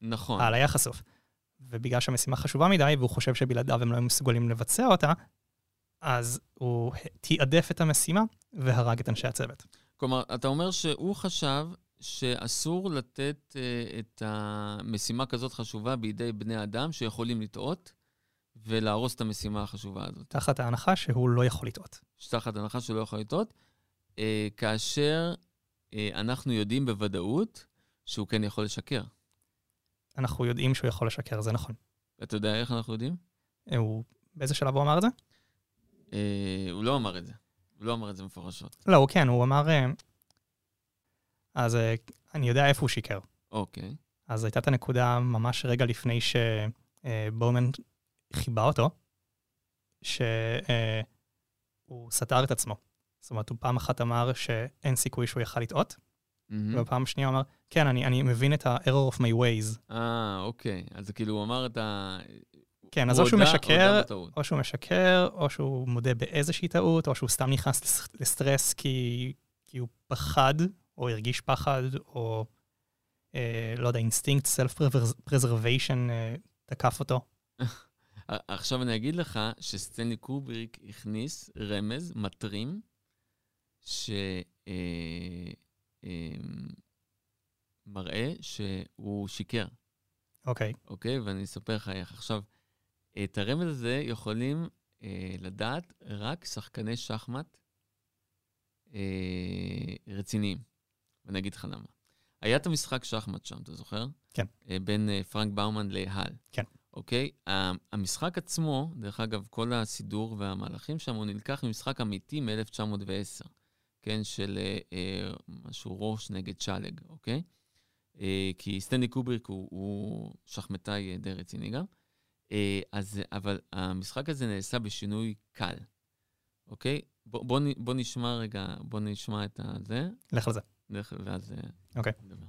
נכון. העל היה חשוף. ובגלל שהמשימה חשובה מדי, והוא חושב שבלעדיו הם לא היו מסוגלים לבצע אותה, אז הוא תיעדף את המשימה והרג את אנשי הצוות. כלומר, אתה אומר שהוא חשב שאסור לתת uh, את המשימה כזאת חשובה בידי בני אדם שיכולים לטעות ולהרוס את המשימה החשובה הזאת. תחת ההנחה שהוא לא יכול לטעות. תחת הנחה שהוא לא יכול לטעות, uh, כאשר uh, אנחנו יודעים בוודאות שהוא כן יכול לשקר. אנחנו יודעים שהוא יכול לשקר, זה נכון. אתה יודע איך אנחנו יודעים? הוא, באיזה שלב הוא אמר את זה? Uh, הוא לא אמר את זה. הוא לא אמר את זה מפורשות. לא, הוא כן, הוא אמר... אה, אז אה, אני יודע איפה הוא שיקר. אוקיי. אז הייתה את הנקודה ממש רגע לפני שבואמן חיבה אותו, שהוא סתר את עצמו. זאת אומרת, הוא פעם אחת אמר שאין סיכוי שהוא יכל לטעות, מהמם. ובפעם שנייה הוא אמר, כן, אני, אני מבין את ה-error of my ways. אה, אוקיי. אז כאילו הוא אמר את ה... כן, אז או שהוא משקר. או שהוא משקר, או שהוא מודה באיזושהי טעות, או שהוא סתם נכנס לס- לסטרס כי, כי הוא פחד, או הרגיש פחד, או אה, לא יודע, אינסטינקט self preservation תקף אותו. עכשיו אני אגיד לך שסטנלי קובריק הכניס רמז, מטרים, שמראה שהוא שיקר, אוקיי, אוקיי? ואני אספר לך איך. עכשיו, את הרמז הזה יכולים אה, לדעת רק שחקני שחמט אה, רציניים. ואני אגיד לך למה. היה את המשחק שחמט שם, אתה זוכר? כן. אה, בין אה, פרנק באומן להל. כן. אוקיי? המשחק עצמו, דרך אגב, כל הסידור והמהלכים שם, הוא נלקח ממשחק אמיתי מ-1910, כן? של אה, אה, משהו ראש נגד שלג, אוקיי? אה, כי סטנלי קובריק הוא, הוא שחמטאי אה, די רציני גם. אה, אז, אבל המשחק הזה נעשה בשינוי קל, אוקיי? בוא, בוא, בוא נשמע רגע, בוא נשמע את הזה, לך על זה. דרך- ואז אה, אוקיי. נדבר.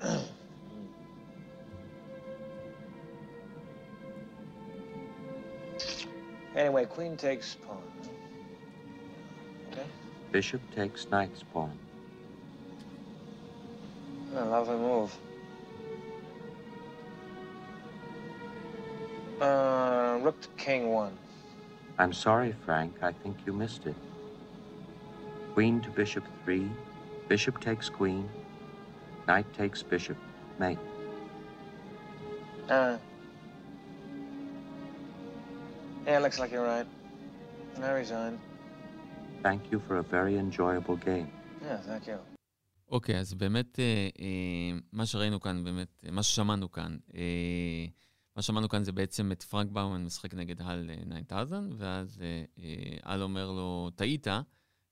Anyway, queen takes pawn. Okay? Bishop takes knight's pawn. A lovely move. Uh, rook to king one. I'm sorry, Frank. I think you missed it. Queen to bishop 3. Bishop takes queen. Knight takes bishop. Mate. Uh. Yeah, looks like you're right. I resign. Thank you for a very enjoyable game. Yeah, thank you. אוקיי, אז באמת, אה, אה, מה שראינו כאן, באמת, אה, מה ששמענו כאן, אה, מה ששמענו כאן זה בעצם את פרנק באומן משחק נגד הל אה, 9000, ואז אה, אה, הל אומר לו, טעית,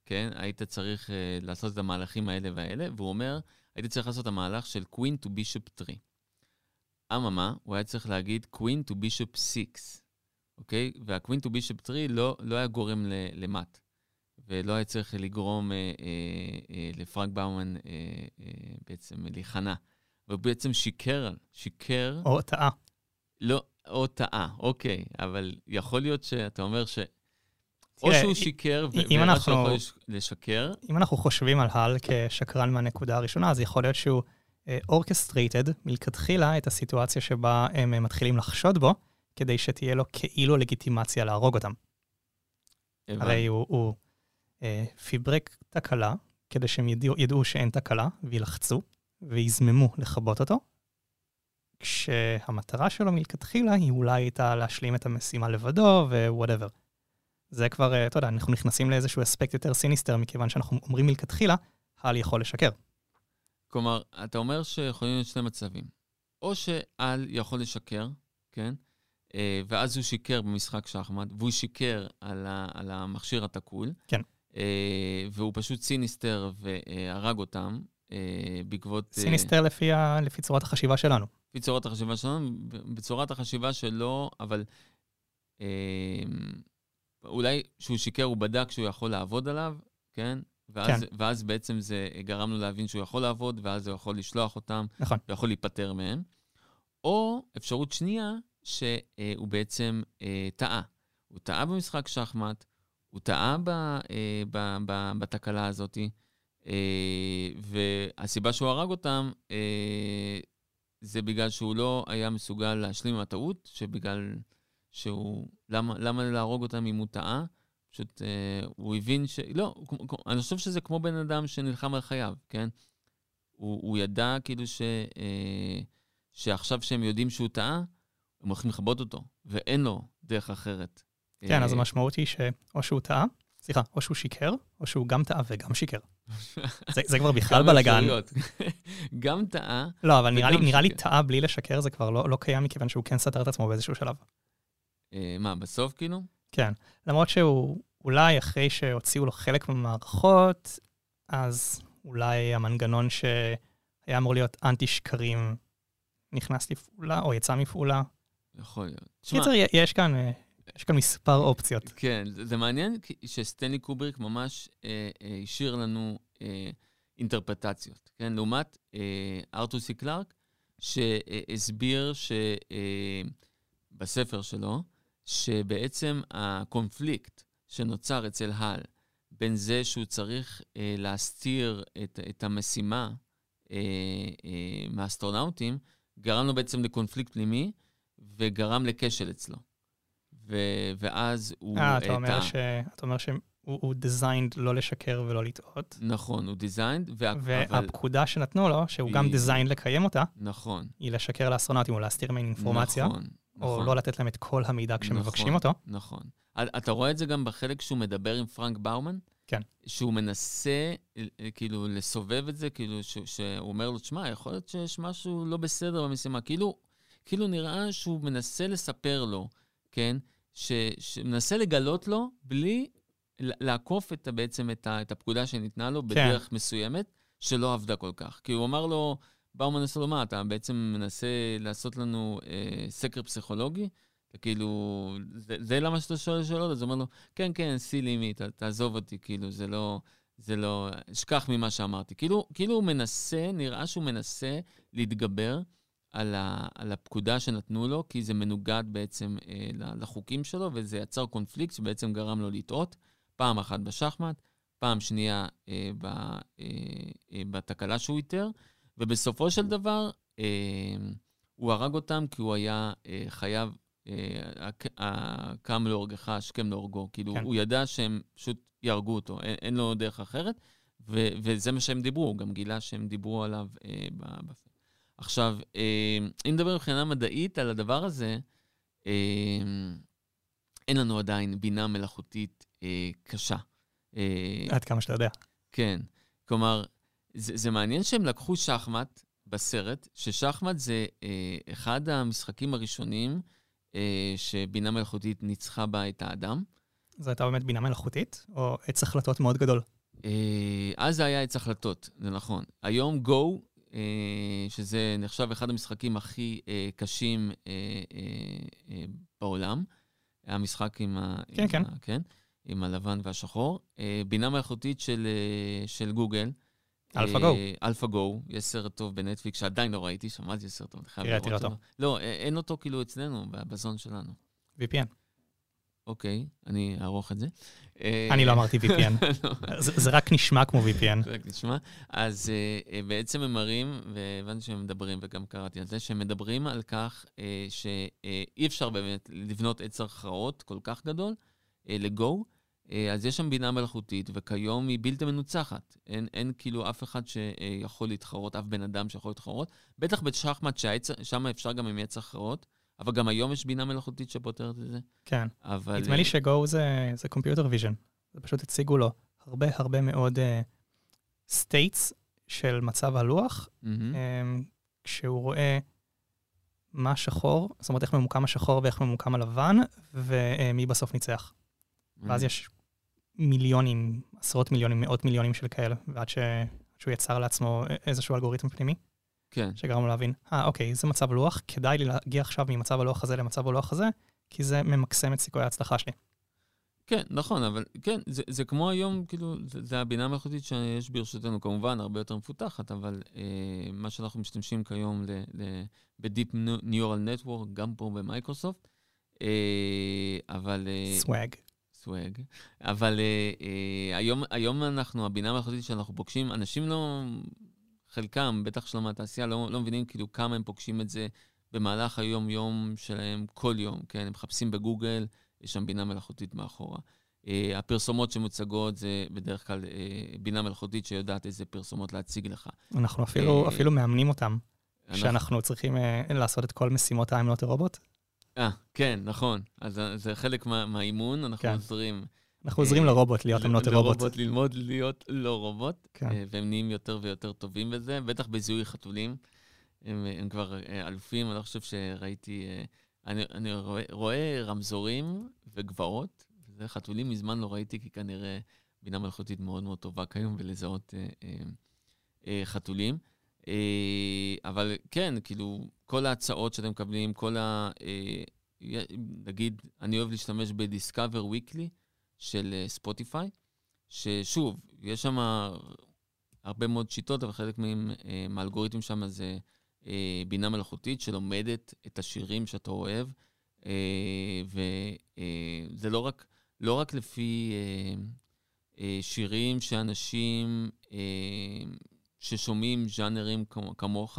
כן? היית צריך אה, לעשות את המהלכים האלה והאלה, והוא אומר, הייתי צריך לעשות את המהלך של Queen to Bishop 3. אממה, הוא היה צריך להגיד Queen to Bishop 6, אוקיי? וה-Queen to Bishop 3 לא, לא היה גורם למט, ולא היה צריך לגרום אה, אה, אה, לפרנק באומן אה, אה, בעצם להיכנע. והוא בעצם שיקר, שיקר, או טעה. לא, או טעה, אוקיי, אבל יכול להיות שאתה אומר ש... או שהוא שיקר, ו- אם והראה אנחנו- שהוא יכול לש- לשקר, אם אנחנו חושבים על הל כשקרן מהנקודה הראשונה, אז יכול להיות שהוא orchestrated מלכתחילה את הסיטואציה שבה הם אה, מתחילים לחשוד בו, כדי שתהיה לו כאילו לגיטימציה להרוג אותם. הרי הוא, הוא אה, פיברק תקלה, כדי שהם ידעו, ידעו שאין תקלה, וילחצו, ויזממו לכבות אותו, כשהמטרה שלו מלכתחילה היא אולי הייתה להשלים את המשימה לבדו, whatever. זה כבר, אה, אתה יודע, אנחנו נכנסים לאיזשהו אספקט יותר sinister, מכיוון שאנחנו אומרים מלכתחילה, הל יכול לשקר. כלומר, אתה אומר שיכולים להיות שני מצבים. או שהל יכול לשקר, כן? אה, ואז הוא שיקר במשחק שחמט, והוא שיקר על, ה, על המכשיר התקול. כן. אה, והוא פשוט sinister והרג אותם בעקבות... sinister לפי, ה, לפי צורת החשיבה שלנו. לפי צורת החשיבה שלנו, בצורת החשיבה שלו, אבל אולי כשהוא שיקר הוא בדק שהוא יכול לעבוד עליו, כן? ואז, כן. ואז בעצם זה גרם לו להבין שהוא יכול לעבוד, ואז הוא יכול לשלוח אותם, נכון. ויכול להיפטר מהם. או אפשרות שנייה, שהוא בעצם אה, טעה. הוא טעה במשחק שחמט, הוא טעה ב, אה, ב, ב, בתקלה הזאת, אה, והסיבה שהוא הרג אותם, אה, זה בגלל שהוא לא היה מסוגל להשלים עם הטעות, שבגלל שהוא... למה, למה להרוג אותם אם הוא טעה? פשוט אה, הוא הבין ש... לא, אני חושב שזה כמו בן אדם שנלחם על חייו, כן? הוא, הוא ידע כאילו ש, אה, שעכשיו שהם יודעים שהוא טעה, הם הולכים לכבות אותו, ואין לו דרך אחרת. כן, אז אה, המשמעות היא שאו שהוא טעה, סליחה, או שהוא שיקר, או שהוא גם טעה וגם שיקר. זה, זה כבר בכלל בלאגן. גם טעה, לא, אבל נראה לי, נראה לי. טעה בלי לשקר זה כבר לא, לא קיים, מכיוון שהוא כן סתר את עצמו באיזשהו שלב. אה, מה, בסוף כאילו? כן. למרות שהוא אולי אחרי שהוציאו לו חלק מהמערכות, אז אולי המנגנון שהיה אמור להיות אנטי שקרים נכנס לפעולה, או יצא מפעולה. יכול להיות. קיצר, יש כאן, אה, יש כאן מספר אופציות. כן, זה, זה מעניין שסטנלי קובריק ממש אה, אה, השאיר לנו אה, אינטרפרטציות, כן? לעומת אה, ארתור סי קלארק, שהסביר אה, בספר שלו, שבעצם הקונפליקט שנוצר אצל הל בין זה שהוא צריך אה, להסתיר את, את המשימה אה, אה, מהאסטרונאוטים, גרם לו בעצם לקונפליקט פנימי וגרם לכשל אצלו. ו- ואז הוא אה, אתה. אומר ש... אתה אומר שהוא הוא designed לא לשקר ולא לטעות, נכון, הוא designed, וה... אבל... והפקודה שנתנו לו, שהוא גם היא- designed לקיים אותה, נכון, היא לשקר לאסטרונאוטים או להסתיר מהם אינפורמציה, נכון, או נכון, לא לתת להם את כל המידע כשמבקשים אותו. נכון. אתה רואה את זה גם בחלק שהוא מדבר עם פרנק באומן? כן. שהוא מנסה אה, כאילו לסובב את זה, כאילו ש- שהוא אומר לו, תשמע, יכול להיות שיש משהו לא בסדר במשימה. כאילו, כאילו נראה שהוא מנסה לספר לו, כן? ש- שמנסה לגלות לו בלי לעקוף את, בעצם את, ה- את הפקודה שניתנה לו בדרך מסוימת, שלא עבדה כל כך. כי הוא אמר לו, באומן עשה לו, מה, אתה בעצם מנסה לעשות לנו אה, סקר פסיכולוגי? כאילו, זה, זה למה שאתה שואל שאלות? אז הוא אומר לו, כן, כן, לימי, ת, תעזוב אותי, כאילו, זה לא, זה לא, אשכח ממה שאמרתי. כאילו, כאילו הוא מנסה, נראה שהוא מנסה להתגבר על, ה, על הפקודה שנתנו לו, כי זה מנוגד בעצם אה, לחוקים שלו, וזה יצר קונפליקט שבעצם גרם לו לטעות, פעם אחת בשחמט, פעם שנייה אה, ב, אה, אה, בתקלה שהוא איתר, ובסופו של דבר, אה, הוא הרג אותם כי הוא היה אה, חייב אה, הק- הקם להורגך, השכם להורגו. כאילו, כן. הוא ידע שהם פשוט יהרגו אותו, אין, אין לו דרך אחרת, ו, וזה מה שהם דיברו, הוא גם גילה שהם דיברו עליו אה, ב- בפ... עכשיו, אה, אם נדבר מבחינה מדעית על הדבר הזה, אה, אין לנו עדיין בינה מלאכותית אה, קשה. אה, עד כמה שאתה יודע. כן. כלומר, זה, זה מעניין שהם לקחו שחמט בסרט, ששחמט זה אה, אחד המשחקים הראשונים אה, שבינה מלאכותית ניצחה בה את האדם. זו הייתה באמת בינה מלאכותית, או עץ החלטות מאוד גדול. אה, אז זה היה עץ החלטות, זה נכון. היום Go, אה, שזה נחשב אחד המשחקים הכי אה, קשים אה, אה, אה, בעולם, המשחק עם ה... כן, עם כן. ה, כן, עם הלבן והשחור. אה, בינה מלאכותית של, אה, של גוגל. Alpha אה, Alpha Go, יש סרט טוב בנטפליקס שעדיין לא ראיתי, שמעתי סרט טוב, אני חייב לראות אותו. לא, אה, אין אותו כאילו אצלנו, בזון שלנו. VPN. אוקיי, אני אערוך את זה. אה, אני לא אמרתי VPN. לא. זה רק נשמע כמו VPN. זה רק נשמע. אז בעצם הם מראים, והבנתי שהם מדברים, וגם קראתי על זה, שהם מדברים על כך שאי אפשר באמת לבנות עץ הכרעות כל כך גדול לגו, אז יש שם בינה מלאכותית, וכיום היא בלתי מנוצחת. אין, אין כאילו אף אחד שיכול להתחרות, אף בן אדם שיכול להתחרות. בטח בשחמט, שם אפשר גם עם עץ הכרעות, אבל גם היום יש בינה מלאכותית שפותרת את זה. כן. אבל... נדמה לי אה, שגו זה זה vision. זה פשוט הציגו לו הרבה הרבה מאוד states של מצב הלוח, מהמם. אמ, כשהוא רואה מה שחור, זאת אומרת איך ממוקם השחור ואיך ממוקם הלבן, ומי בסוף ניצח. ואז יש מיליונים, עשרות מיליונים, מאות מיליונים של כאלה, ועד ש... שהוא יצר לעצמו איזשהו אלגוריתם פנימי, כן. שגרם לו להבין, אה, אוקיי, זה מצב לוח, כדאי לי להגיע עכשיו ממצב הלוח הזה למצב הלוח הזה, כי זה ממקסם את סיכויי ההצלחה שלי. כן, נכון, אבל כן, זה, זה כמו היום, כאילו, זה, זה הבינה המלאכותית שיש ברשותנו, כמובן, הרבה יותר מפותחת, אבל אה, מה שאנחנו משתמשים כיום ל, ל, ב-Deep Neural Network, גם פה במייקרוסופט, אה, אבל... אה, סוואג. אבל אה, אה, היום, היום אנחנו, הבינה המלאכותית שאנחנו פוגשים, אנשים לא, חלקם, בטח שלום מהתעשייה, לא, לא מבינים כאילו כמה הם פוגשים את זה במהלך היום-יום שלהם כל יום, כן? הם מחפשים בגוגל, יש שם בינה מלאכותית מאחורה. Uh, הפרסומות שמוצגות זה בדרך כלל uh, בינה מלאכותית שיודעת איזה פרסומות להציג לך. אנחנו אפילו, אה, אפילו מאמנים אותם, אנחנו- שאנחנו צריכים uh, לעשות את כל משימות a robot. אה, כן, נכון. אז זה חלק מה, מהאימון, אנחנו כן. עוזרים. אנחנו עוזרים אה, לרובוט להיות not a robot. לרובוט ללמוד להיות לא רובוט, כן. אה, והם נהיים יותר ויותר טובים בזה, בטח בזיהוי חתולים. הם, הם כבר אה, אלופים, אני לא חושב שראיתי... אה, אני, אני רואה, רואה רמזורים וגבעות, וזה חתולים מזמן לא ראיתי, כי כנראה בינה מלאכותית מאוד מאוד טובה כיום בלזהות אה, אה, אה, חתולים. אה, אבל כן, כאילו, כל ההצעות שאתם מקבלים, כל ה... אה, נגיד, אני אוהב להשתמש ב-Discover Weekly של אה, ספוטיפיי, ששוב, יש שם הרבה מאוד שיטות, אבל חלק מהם, מהאלגוריתמים שם זה בינה מלאכותית שלומדת את השירים שאתה אוהב, וזה לא רק, לא רק לפי שירים שאנשים ששומעים ז'אנרים כמו- כמוך,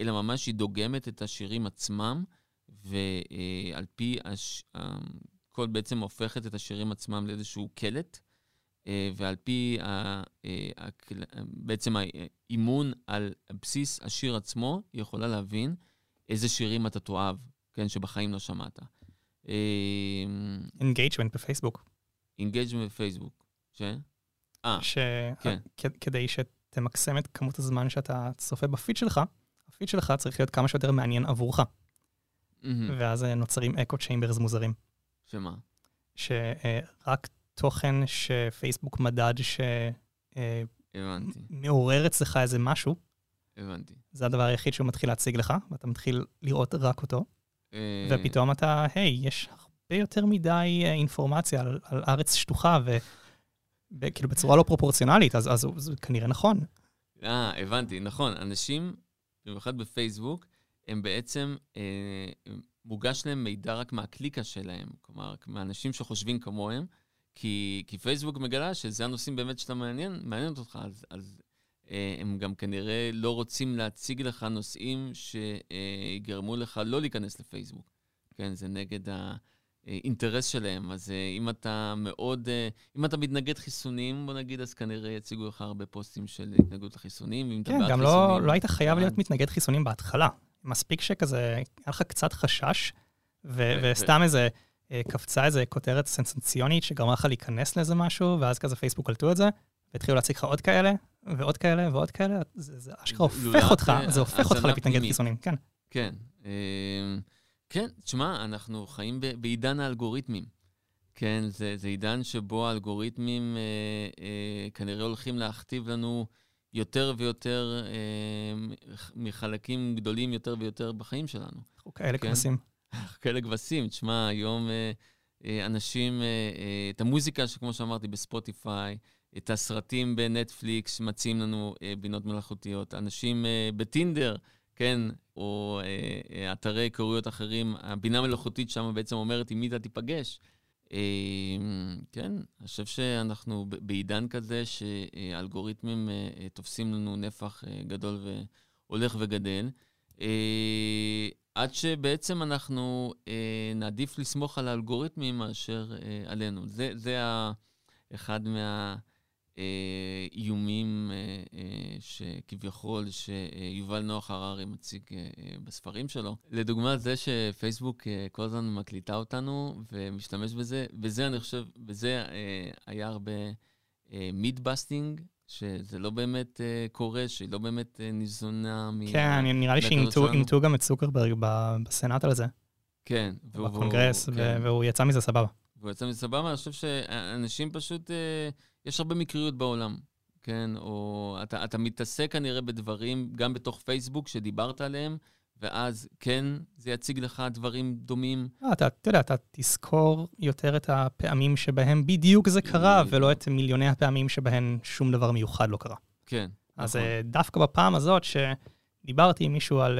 אלא ממש היא דוגמת את השירים עצמם, ועל פי, הש... הכל בעצם הופכת את השירים עצמם לאיזשהו קלט, אה, ועל פי ה... אה, בעצם האימון על בסיס השיר עצמו, היא יכולה להבין איזה שירים אתה תאהב, כן, שבחיים לא שמעת. אינגייג'מנט בפייסבוק. אינגייג'מנט בפייסבוק, ש? אה, כן. שכדי שתמקסם את כמות הזמן שאתה צופה בפיד שלך, הפיד שלך צריך להיות כמה שיותר מעניין עבורך, מהמם. ואז אה, נוצרים echo chambers מוזרים. שמה? שרק תוכן שפייסבוק מדד שמעורר אצלך איזה משהו, הבנתי. זה הדבר היחיד שהוא מתחיל להציג לך, ואתה מתחיל לראות רק אותו, אה, ופתאום אתה, היי, יש הרבה יותר מדי אה, אינפורמציה על, על ארץ שטוחה, וכאילו בצורה לא פרופורציונלית, אז, אז זה כנראה נכון. אה, הבנתי, נכון. אנשים, במיוחד בפייסבוק, הם בעצם, אה, מוגש להם מידע רק מהקליקה שלהם. כלומר, מאנשים שחושבים כמוהם, כי, כי פייסבוק מגלה שזה הנושאים באמת שאתה מעניין, מעניינת אותך, אז, אז אה, הם גם כנראה לא רוצים להציג לך נושאים שיגרמו לך לא להיכנס לפייסבוק. כן? זה נגד האינטרס שלהם. אז אה, אם אתה מאוד, אה, אם אתה מתנגד חיסונים, בוא נגיד, אז כנראה יציגו לך הרבה פוסטים של התנגדות לחיסונים. ואם אתה כן, בעד גם לא, חיסונים, לא היית חייב. להיות מתנגד חיסונים בהתחלה. מספיק שכזה, היה לך קצת חשש, ו- ו- וסתם איזה, אה, קפצה איזה כותרת סנסציונית שגרמה לך להיכנס לאיזה משהו, ואז כזה פייסבוק קלטו את זה, והתחילו להציג לך עוד כאלה, ועוד כאלה, ועוד כאלה, זה, זה אשכרה הופך לולאת, אותך, אה, זה הופך אותך למתנגד. חיסונים, כן. כן. כן, תשמע, אנחנו חיים ב- בעידן האלגוריתמים. כן, זה, זה עידן שבו האלגוריתמים אה, אה, כנראה הולכים להכתיב לנו יותר ויותר אה, מחלקים גדולים יותר ויותר בחיים שלנו. אנחנו כאלה כן. כבשים. כאלה כבשים. תשמע, היום אה, אה, אנשים, אה, אה, את המוזיקה, שכמו שאמרתי, בספוטיפיי, את הסרטים בנטפליקס מציעים לנו אה, בינות מלאכותיות. אנשים אה, בטינדר, כן, או אה, אה, אתרי היכרויות אחרים, הבינה מלאכותית שם בעצם אומרת עם מי אתה תיפגש. אה, כן, אני חושב שאנחנו בעידן כזה שהאלגוריתמים אה, אה, תופסים לנו נפח אה, גדול והולך וגדל. אה, עד שבעצם אנחנו אה, נעדיף לסמוך על האלגוריתמים מאשר אה, עלינו. זה, זה ה, אחד מהאיומים אה, אה, שכביכול שיובל נוח הררי מציג אה, אה, בספרים שלו. לדוגמה, זה שפייסבוק אה, כל הזמן מקליטה אותנו ומשתמש בזה, בזה אני חושב, בזה אה, היה הרבה myth busting. שזה לא באמת אה, קורה, שהיא לא באמת אה, ניזונה מ... כן, נראה לי שעימתו גם את צוקרברג ב- בסנאט על זה, כן. בקונגרס, והוא- כן. והוא יצא מזה סבבה. והוא יצא מזה סבבה, אני חושב שאנשים פשוט, אה, יש הרבה מקריות בעולם, כן? או אתה, אתה מתעסק כנראה בדברים, גם בתוך פייסבוק, שדיברת עליהם, ואז כן, זה יציג לך דברים דומים. לא, אתה, אתה יודע, אתה תזכור יותר את הפעמים שבהם בדיוק זה קרה. ולא את מיליוני הפעמים שבהן שום דבר מיוחד לא קרה. כן. אז נכון. אה, דווקא בפעם הזאת, שדיברתי עם מישהו על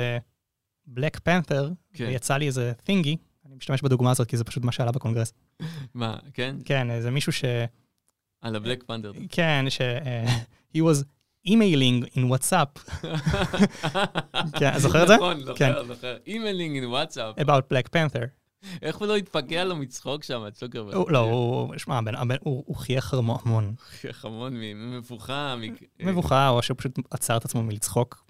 בלק פנת'ר, כן. ויצא לי איזה תינגי, אני משתמש בדוגמה הזאת כי זה פשוט מה שעלה בקונגרס. מה, כן? כן, איזה מישהו ש... על ה Black Panther. כן, ש... אה, he was emailing in WhatsApp כן, זוכר את זה? נכון, כן. זוכר, זוכר. emailing עם וואטסאפ. about Black Panther. איך הוא לא התפקע לו מצחוק שם, צוקרברג? לא, הוא, שמע, הוא חייך המון, המון. המון ממבוכה. מבוכה, או שהוא פשוט עצר את עצמו מלצחוק.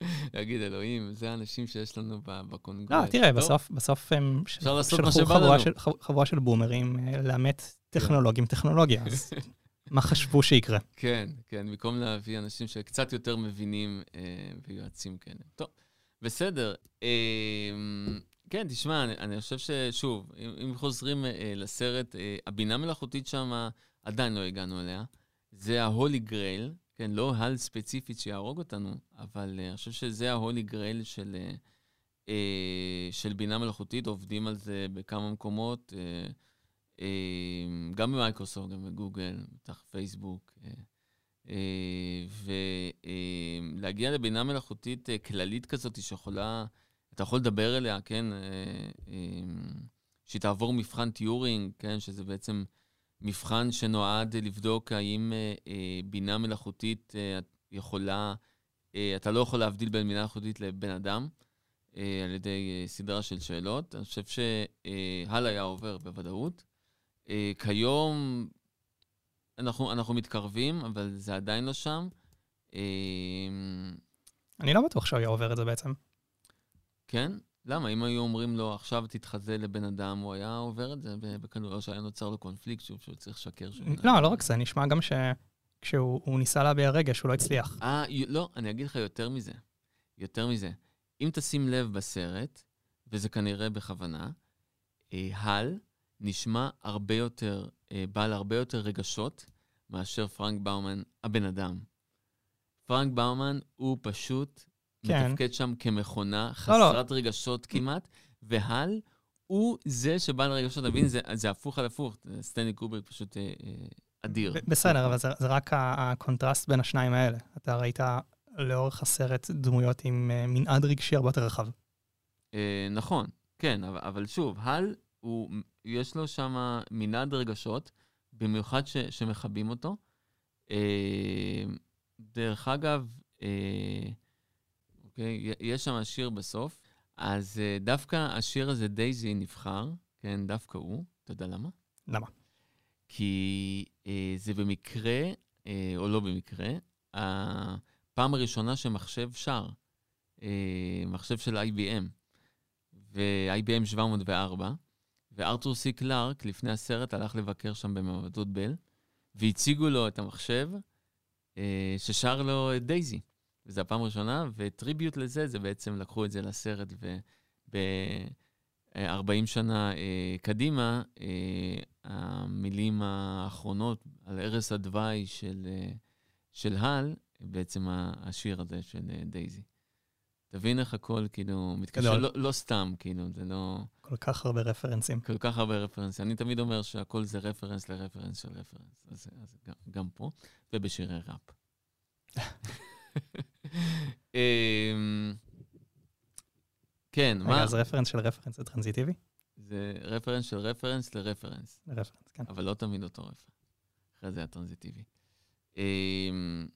להגיד, אלוהים, זה האנשים שיש לנו בקונגרס. לא, תראה, בסוף, בסוף הם שלחו חבורה. של- חבורה של בומרים אה, לאמת טכנולוגים טכנולוגיה, אז מה חשבו שיקרה? כן, כן, במקום להביא אנשים שקצת יותר מבינים אה, ויועצים כאלה. טוב, בסדר. אה, כן, תשמע, אני, אני חושב ששוב, אם, אם חוזרים אה, לסרט, אה, הבינה מלאכותית שם, עדיין לא הגענו אליה. זה ההולי גרייל, כן, לא הל ספציפית שיהרוג אותנו, אבל אה, אני חושב שזה ההולי גרייל של, אה, אה, של בינה מלאכותית, עובדים על זה בכמה מקומות. גם במייקרוסופט, גם בגוגל, בטח פייסבוק. ולהגיע לבינה מלאכותית כללית כזאת שיכולה, אתה יכול לדבר אליה, כן? שהיא תעבור מבחן טיורינג, כן? שזה בעצם מבחן שנועד לבדוק האם אה, אה, בינה מלאכותית אה, יכולה, אתה לא יכול להבדיל בין בינה מלאכותית לבן אדם. על ידי סדרה של שאלות. אני חושב שהל היה עובר בוודאות. כיום אנחנו, אנחנו מתקרבים, אבל זה עדיין לא שם. אני לא בטוח שהוא היה עובר את זה בעצם. כן? למה? אם היו אומרים לו, עכשיו תתחזה לבן אדם, הוא היה עובר את זה או שהיה נוצר לו קונפליקט שוב, שהוא צריך לשקר. לא, לא רק זה, נשמע גם שכשהוא הוא ניסה להביע רגש, הוא לא הצליח. אה, לא, אני אגיד לך יותר מזה. יותר מזה. אם תשים לב בסרט, וזה כנראה בכוונה, אה, הל נשמע הרבה יותר, אה, בעל הרבה יותר רגשות מאשר פרנק באומן, הבן אדם. פרנק באומן הוא פשוט כן. מתפקד שם כמכונה, לא, לא. חסרת רגשות כמעט, והל הוא זה שבעל רגשות, אתה מבין? זה, זה הפוך על הפוך. סטנלי קובריק פשוט אה, אה, אדיר. בסדר, אבל זה, זה רק הקונטרסט בין השניים האלה. אתה ראית לאורך הסרט דמויות עם אה, מנעד רגשי הרבה יותר רחב. אה, נכון, כן, אבל, אבל שוב, הל, הוא, יש לו שם מנעד רגשות, במיוחד ש, שמכבים אותו. אה, דרך אגב, אה, אוקיי, יש שם שיר בסוף. אז אה, דווקא השיר הזה, דייזי, נבחר, כן, דווקא הוא. אתה יודע למה? למה? כי אה, זה במקרה, אה, או לא במקרה, הפעם הראשונה שמחשב שר, אה, מחשב של IBM, ו-IBM 704, וארתור סי קלארק, לפני הסרט, הלך לבקר שם במעבדות בל, והציגו לו את המחשב אה, ששר לו את דייזי. וזו הפעם הראשונה, ו tribute לזה, זה בעצם לקחו את זה לסרט, וב-40 שנה אה, קדימה, אה, המילים האחרונות על ערש הדווי של, אה, של הל, בעצם השיר הזה של אה, דייזי. תבין איך הכל כאילו מתקשר, לא, לא סתם, כאילו, זה לא... כל כך הרבה רפרנסים. כל כך הרבה רפרנסים. אני תמיד אומר שהכל זה רפרנס לרפרנס של רפרנס, אז, אז גם, גם פה, ובשירי ראפ. אמ, כן, רגע, מה? אז רפרנס של רפרנס זה טרנזיטיבי? זה רפרנס של רפרנס לרפרנס, רפרנס, כן. אבל לא תמיד אותו רפרנס. אחרי זה הטרנזיטיבי. אמ,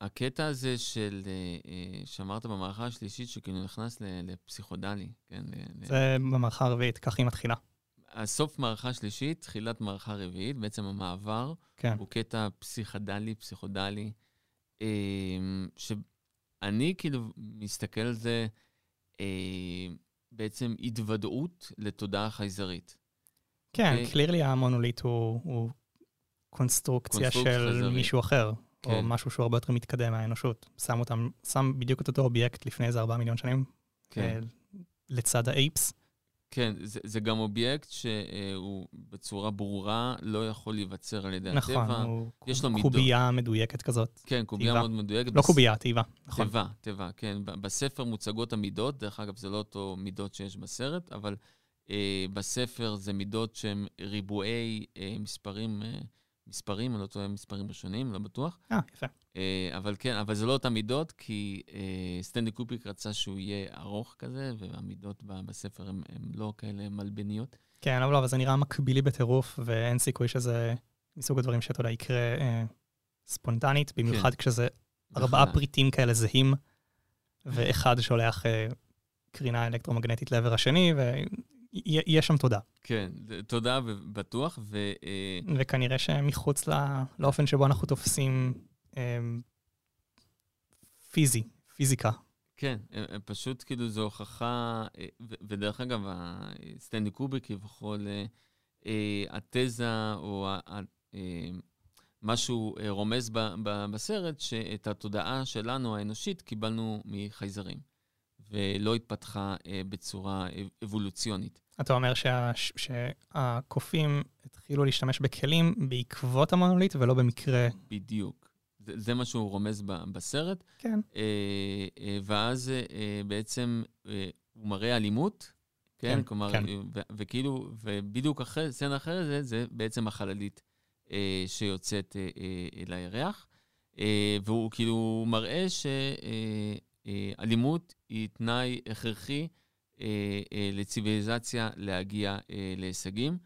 הקטע הזה של, אה, אה, שאמרת במערכה השלישית, שכאילו נכנס לפסיכודלי, כן? זה במערכה הרביעית, כך היא מתחילה. הסוף מערכה שלישית, תחילת מערכה רביעית, בעצם המעבר, כן. הוא קטע פסיכדלי, פסיכודלי, שאני כאילו מסתכל על זה אה, בעצם התוודעות לתודעה חייזרית. כן. קלירלי המונוליט הוא הוא קונסטרוקציה של חייזרית. מישהו אחר, או כן. משהו שהוא הרבה יותר מתקדם מהאנושות. שם אותם, שם בדיוק את אותו אובייקט לפני איזה ארבעה מיליון שנים, כן. אה, לצד האייפס. כן, זה, זה גם אובייקט שהוא בצורה ברורה לא יכול להיווצר על ידי הטבע. נכון, הוא יש לו מידות. קובייה מדויקת כזאת. כן, קובייה תיבה. מאוד מדויקת. לא בס- קובייה, תיבה, נכון. תיבה, תיבה, כן. בספר מוצגות המידות, דרך אגב, זה לא אותו מידות שיש בסרט, אבל אה, בספר זה מידות שהן ריבועי אה, מספרים, אה, מספרים, אני לא טועה, מספרים ראשונים, לא בטוח. אה, יפה. אה, אבל כן, אבל זה לא אותן מידות, כי אה, סטנלי קופיק רצה שהוא יהיה ארוך כזה, והמידות בספר הן לא כאלה מלבניות. כן, אבל לא, אבל זה נראה מקבילי בטירוף, ואין סיכוי שזה מסוג הדברים שאתה יודע, יקרה אה, ספונטנית, במיוחד כשזה ארבעה. פריטים כאלה זהים, ואחד שולח אה, קרינה אלקטרומגנטית לעבר השני, ויש שם תודה. כן, תודה ובטוח, ו... אה, וכנראה שמחוץ ל- לאופן שבו אנחנו תופסים פיזי, פיזיקה. כן, הם- הם פשוט כאילו זו הוכחה, אה, ודרך אגב, סטנלי קובריק כביכול, אה, אה, התזה או ה- ה- אה, משהו אה, רומז בסרט, שאת התודעה שלנו, האנושית, קיבלנו מחייזרים, ולא התפתחה אה, בצורה אב- אבולוציונית. אתה אומר שה, שהקופים התחילו להשתמש בכלים בעקבות המונוליט ולא במקרה. בדיוק. זה, זה מה שהוא רומז ב- בסרט. כן. אה, אה, ואז אה, בעצם אה, הוא מראה אלימות, כן? כן, כלומר, כן. אה, ו- וכאילו, ובדיוק אחרי, סצנה אחרי זה, זה בעצם החללית אה, שיוצאת אה, אה, אל הירח. אה, והוא כאילו מראה שאלימות היא תנאי הכרחי אה, אה, לציוויליזציה להגיע אה, להישגים,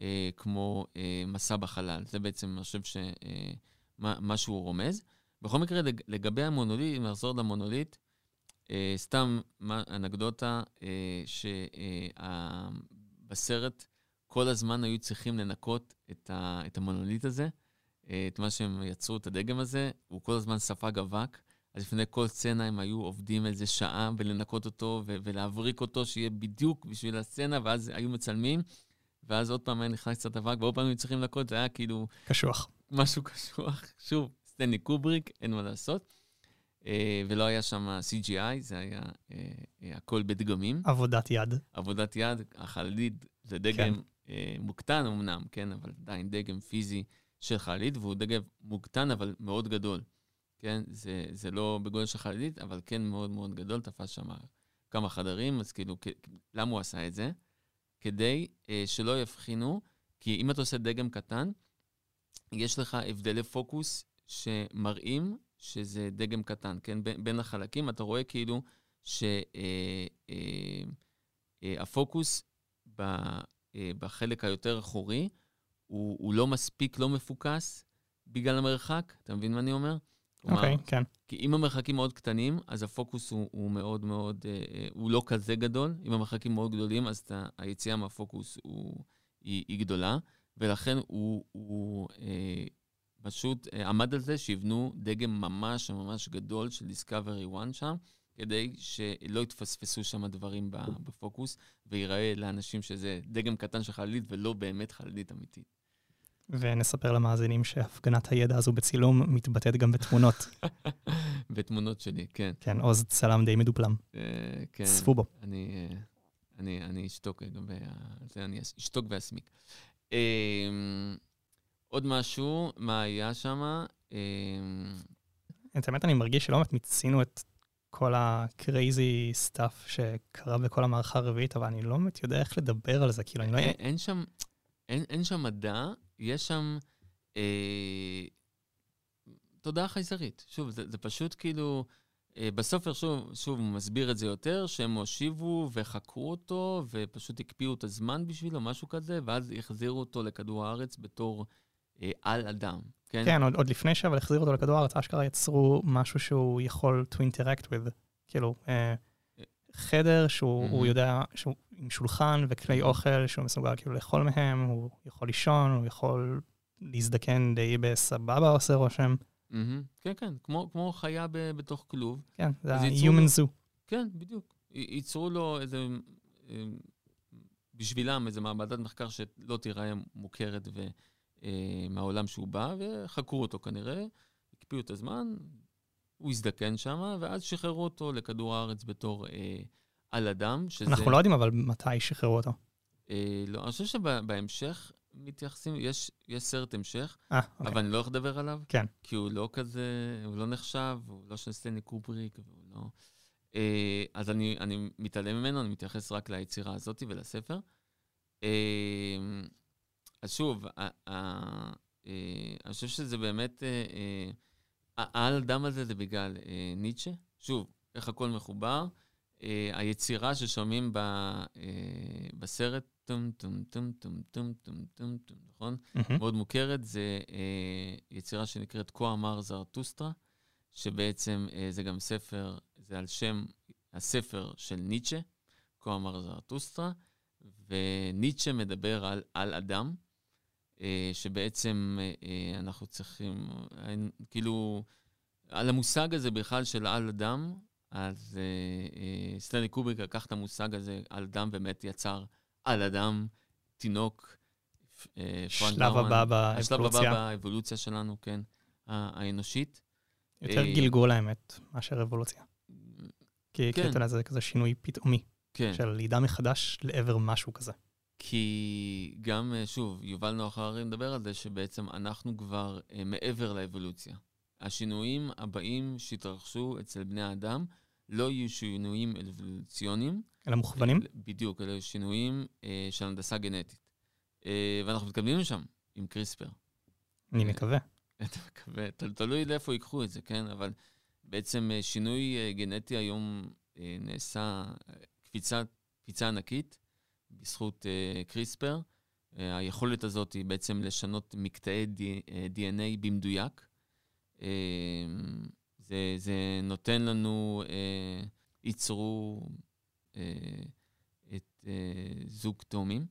אה, כמו אה, מסע בחלל. זה בעצם, אני חושב, ש, אה, מה, מה שהוא רומז. בכל מקרה, לג- לגבי המונוליט, אם נחזור למונוליט, אה, סתם מה, אנקדוטה, אה, שבסרט כל הזמן היו צריכים לנקות את, ה, את המונוליט הזה, אה, את מה שהם יצרו, את הדגם הזה, הוא כל הזמן ספג אבק. אז לפני כל סצנה הם היו עובדים איזה שעה בלנקות אותו ו- ולהבריק אותו, שיהיה בדיוק בשביל הסצנה, ואז היו מצלמים, ואז עוד פעם היה נכנס קצת אבק, ועוד פעם היו צריכים לנקות, זה היה כאילו קשוח. משהו קשוח. שוב, סטנלי קובריק, אין מה לעשות. אה, ולא היה שם CGI, זה היה אה, אה, הכל בדגמים. עבודת יד. עבודת יד, החללית זה דגם אה, מוקטן אמנם, כן, אבל עדיין דגם פיזי של חללית, והוא דגם מוקטן אבל מאוד גדול. כן, זה, זה לא בגודל של חללית, אבל כן מאוד מאוד גדול, תפס שם כמה חדרים, אז כאילו, למה הוא עשה את זה? כדי אה, שלא יבחינו, כי אם אתה עושה דגם קטן, יש לך הבדלי פוקוס שמראים שזה דגם קטן, כן? בין, בין החלקים אתה רואה כאילו שהפוקוס אה, בחלק היותר אחורי הוא, הוא לא מספיק, לא מפוקס בגלל המרחק, אתה מבין מה אני אומר? אוקיי, כן. כי אם המרחקים מאוד קטנים, אז הפוקוס הוא, הוא מאוד מאוד, אה, אה, הוא לא כזה גדול. אם המרחקים מאוד גדולים, אז אתה, היציאה מהפוקוס הוא, היא, היא גדולה, ולכן הוא, הוא אה, פשוט אה, עמד על זה שיבנו דגם ממש ממש גדול של Discovery One שם, כדי שלא יתפספסו שם דברים ב- בפוקוס, וייראה לאנשים שזה דגם קטן של חללית ולא באמת חללית אמיתית. ונספר למאזינים שהפגנת הידע הזו בצילום מתבטאת גם בתמונות. בתמונות שלי, כן. כן, עוז צלם די מדופלם. אה, כן. צפו בו. אני, אה, אני, אני אשתוק לגבי ה- זה, אני אשתוק ואסמיק. אה, עוד משהו, מה היה שם? אה, את האמת, אני מרגיש שלא באמת מיצינו את כל ה-crazy stuff שקרה בכל המערכה הרביעית, אבל אני לא באמת יודע איך לדבר על זה, כאילו, אני לא... אין, אין שם, אין, אין שם מדע, יש שם אה, תודעה חייזרית. שוב, זה, זה פשוט כאילו, אה, בסופר, שוב, שוב, הוא מסביר את זה יותר, שהם הושיבו וחקרו אותו, ופשוט הקפיאו את הזמן בשבילו, משהו כזה, ואז החזירו אותו לכדור הארץ בתור אה, על אדם. כן? כן, עוד, עוד לפני שאבל החזירו אותו לכדור הארץ, אשכרה יצרו משהו שהוא יכול to interact with, כאילו, אה, חדר שהוא הוא מהמם. יודע, שהוא עם שולחן וכלי אוכל שהוא מסוגל כאילו לאכול מהם, הוא יכול לישון, הוא יכול להזדקן די בסבבה עושה רושם. כן, כן, כמו, כמו חיה ב, בתוך כלוב. כן, זה ה-human zoo. כן, בדיוק. ייצרו לו איזה, אה, בשבילם איזה מעבדת מחקר שלא תיראה מוכרת ו, אה, מהעולם שהוא בא, וחקרו אותו כנראה, הקפיאו את הזמן, הוא הזדקן שם, ואז שחררו אותו לכדור הארץ בתור אה, על אדם, שזה... אנחנו לא יודעים אבל מתי שחררו אותו. אה, לא, אני חושב שבהמשך מתייחסים, יש, יש סרט המשך, אה, אוקיי. אבל אני לא הולך לדבר עליו. כן. כי הוא לא כזה, הוא לא נחשב, הוא לא של סטנלי קובריק, והוא לא... אה, אז אני, אני מתעלם ממנו, אני מתייחס רק ליצירה הזאת ולספר. אה, אז שוב, ה- ה- אה, אני חושב שזה באמת, אה, העל דם הזה זה בגלל ניטשה. שוב, איך הכל מחובר. היצירה ששומעים ב, בסרט, טום טום טום טום טום טום טום טום, נכון? מאוד מוכרת, זה אה, יצירה שנקראת כה אמר זרטוסטרה, שבעצם אה, זה גם ספר, זה על שם הספר של ניטשה, כה אמר זרטוסטרה, וניטשה מדבר על, על אדם, אה, שבעצם אנחנו צריכים, כאילו, על המושג הזה בכלל של על אדם, אז סטנלי קובריק לקח את המושג הזה על אדם, באמת יצר על אדם, תינוק. אה, פרנק שלב. הבא השלב באבולוציה. הבא באבולוציה שלנו, כן, האנושית. יותר אה, גלגול האמת מאשר אבולוציה. כי כן. אתה יודע, זה כזה שינוי פתאומי כן, של לידה מחדש לעבר משהו כזה. כי גם, אה, שוב, יובל נוח הררי מדבר על זה שבעצם אנחנו כבר מעבר לאבולוציה. השינויים הבאים שהתרחשו אצל בני האדם לא יהיו שינויים אבולוציוניים. אלא מוכוונים? בדיוק, אלה שינויים אה, של הנדסה גנטית. אה, ואנחנו מתקדמים לשם עם קריספר. אני מקווה. אתה מקווה, תל- תלוי לאיפה ייקחו את זה, כן? אבל בעצם אה, שינוי אה, גנטי היום אה, נעשה אה, קפיצה, קפיצה ענקית בזכות אה, קריספר. אה, היכולת הזאת היא בעצם לשנות מקטעי די- אה, DNA במדויק. זה, זה נותן לנו, אה, ייצרו אה, את אה, זוג תאומים,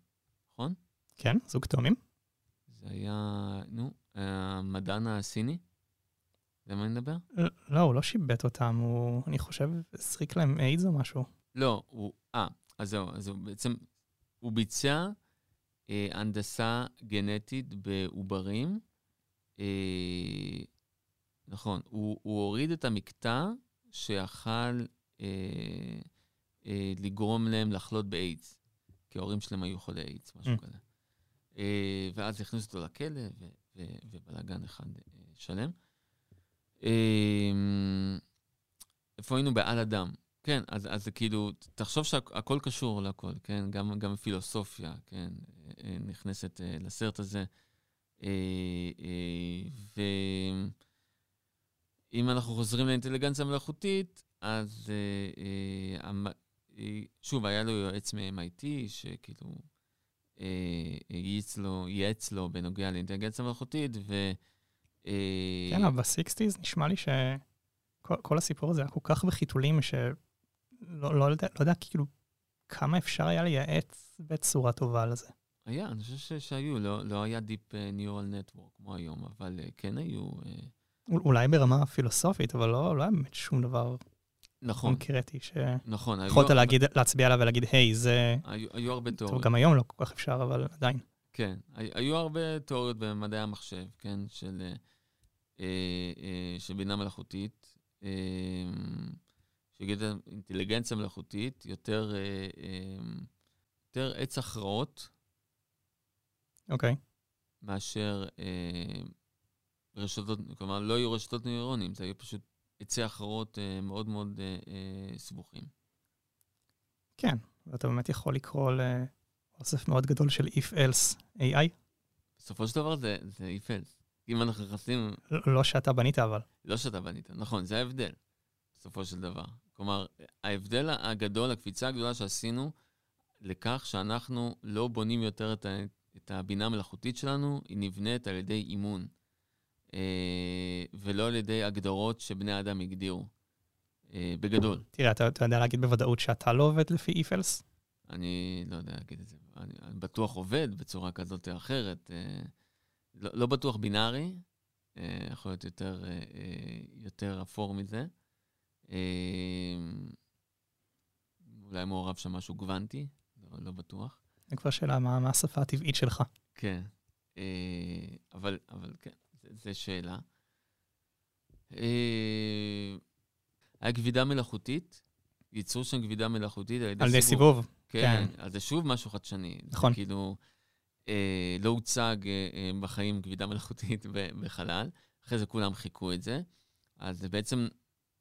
נכון? כן, זוג תאומים? זה היה, נו, המדען הסיני? זה מה אני מדבר? ל- לא, הוא לא שיבט אותם, הוא, אני חושב, הזריק להם איידס או משהו. לא, הוא, אה, אז זהו, אז הוא בעצם, הוא ביצע אה, הנדסה גנטית בעוברים. אה, נכון, הוא, הוא הוריד את המקטע שיכל אה, אה, לגרום להם לחלות באיידס, כי ההורים שלהם היו חולי איידס, משהו Mm. כזה. אה, ואז הכניסו אותו לכלא, ו- ו- ובלאגן אחד אה, שלם. אה, איפה היינו? בעל אדם. כן, אז, אז כאילו, תחשוב שהכל קשור להכל, כן? גם, גם פילוסופיה, כן? אה, אה, נכנסת אה, לסרט הזה. אה, אה, ואם אנחנו חוזרים לאינטליגנציה מלאכותית, אז אה, אה, אה, שוב, היה לו יועץ מ-MIT, שכאילו אה, ייעץ לו, ייעץ לו בנוגע לאינטליגנציה מלאכותית, אה, כן, אבל ב-60's נשמע לי שכל כל הסיפור הזה היה כל כך בחיתולים, שלא לא יודע, לא יודע כאילו כמה אפשר היה לייעץ בצורה טובה לזה. היה, אני חושב שהיו, לא, לא היה Deep אה, Neural Network כמו היום, אבל אה, כן היו... אה, אולי ברמה פילוסופית, אבל לא, לא היה באמת שום דבר נכון, קונקרטי שיכולת נכון. היו- להגיד, להצביע עליו ולהגיד, היי, זה... היו, היו הרבה טוב, תיאוריות. גם היום לא כל כך אפשר, אבל עדיין. כן, הי- היו הרבה תיאוריות במדעי המחשב, כן, של, אה, אה, של בינה מלאכותית, אה, שיגיד אינטליגנציה מלאכותית, יותר, אה, אה, יותר עץ הכרעות אוקיי. מאשר אה, רשתות, כלומר, לא היו רשתות נוירונים, זה היו פשוט עצי הכרעות אה, מאוד מאוד אה, אה, סבוכים. כן, ואתה באמת יכול לקרוא לאוסף מאוד גדול של if-else AI. בסופו של דבר זה, זה איפל. אם אנחנו נכנסים לא לא שאתה בנית, אבל. לא שאתה בנית, נכון, זה ההבדל, בסופו של דבר. כלומר, ההבדל הגדול, הקפיצה הגדולה שעשינו, לכך שאנחנו לא בונים יותר את, ה, את הבינה המלאכותית שלנו, היא נבנית על ידי אימון, ולא על ידי הגדרות שבני האדם הגדירו, אה, בגדול. תראה, אתה, אתה יודע להגיד בוודאות שאתה לא עובד לפי if-else? אני לא יודע להגיד את זה, אני, אני בטוח עובד בצורה כזאת או אחרת. אה, לא, לא בטוח בינארי, אה, יכול להיות יותר, אה, אה, יותר אפור מזה. אה, אולי מעורב שם משהו גוונטי, לא, לא בטוח. זו כבר שאלה, מה, מה השפה הטבעית שלך? כן, אה, אבל, אבל כן, זו שאלה. אה, היה גבידה מלאכותית, ייצור שם גבידה מלאכותית על ידי על ידי סיבוב. כן, כן. אז זה שוב משהו חדשני. נכון. כאילו, אה, לא הוצג אה, אה, בחיים גבידה מלאכותית בחלל, אחרי זה כולם חיכו את זה. אז זה בעצם,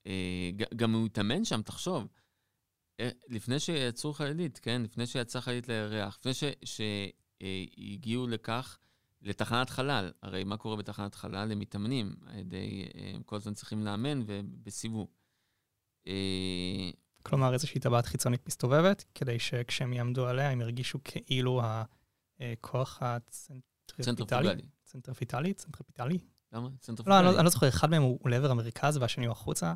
אה, גם הוא התאמן שם, תחשוב. אה, לפני שיצרו חללית, כן? לפני שיצאה חללית לירח, לפני שהגיעו לכך, לתחנת חלל. הרי מה קורה בתחנת חלל? הם מתאמנים אה, הם כל הזמן צריכים לאמן ובסיבוב. אה, כלומר, איזושהי טבעת חיצונית מסתובבת, כדי שכשהם יעמדו עליה, הם ירגישו כאילו הכוח הצנטריפיטלי. צנטרפוגלי. צנטריפיטלי? צנטריפיטלי? למה? לא, צנטרפוגלי. אני לא- אני לא זוכר, אחד מהם הוא לעבר המרכז והשני הוא החוצה.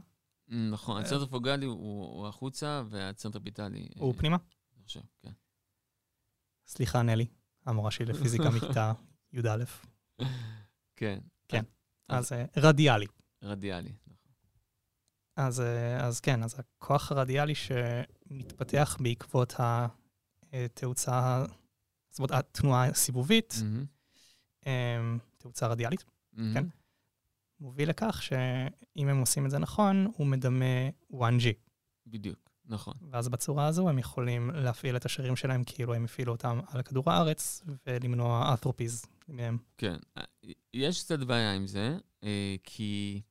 נכון, הצנטרפוגלי הוא, הוא החוצה והצנטרפיטלי. הוא אה, פנימה? אני חושב, כן. סליחה, נלי, המורה שלי לפיזיקה מכיתה י"א. כן. כן. אז- אה, רדיאלי. רדיאלי, נכון. אז, אה, אז כן, אז הכוח הרדיאלי שמתפתח בעקבות התאוצה, זאת אומרת, התנועה הסיבובית, אה, תאוצה רדיאלית, מהמם. כן. מוביל לכך שאם הם עושים את זה נכון, הוא מדמה 1G. בדיוק, נכון. ואז בצורה הזו הם יכולים להפעיל את השרירים שלהם כאילו הם הפעילו אותם על כדור הארץ, ולמנוע אתרופיז מהם. כן. אה, יש קצת בעיה עם זה, אה, כי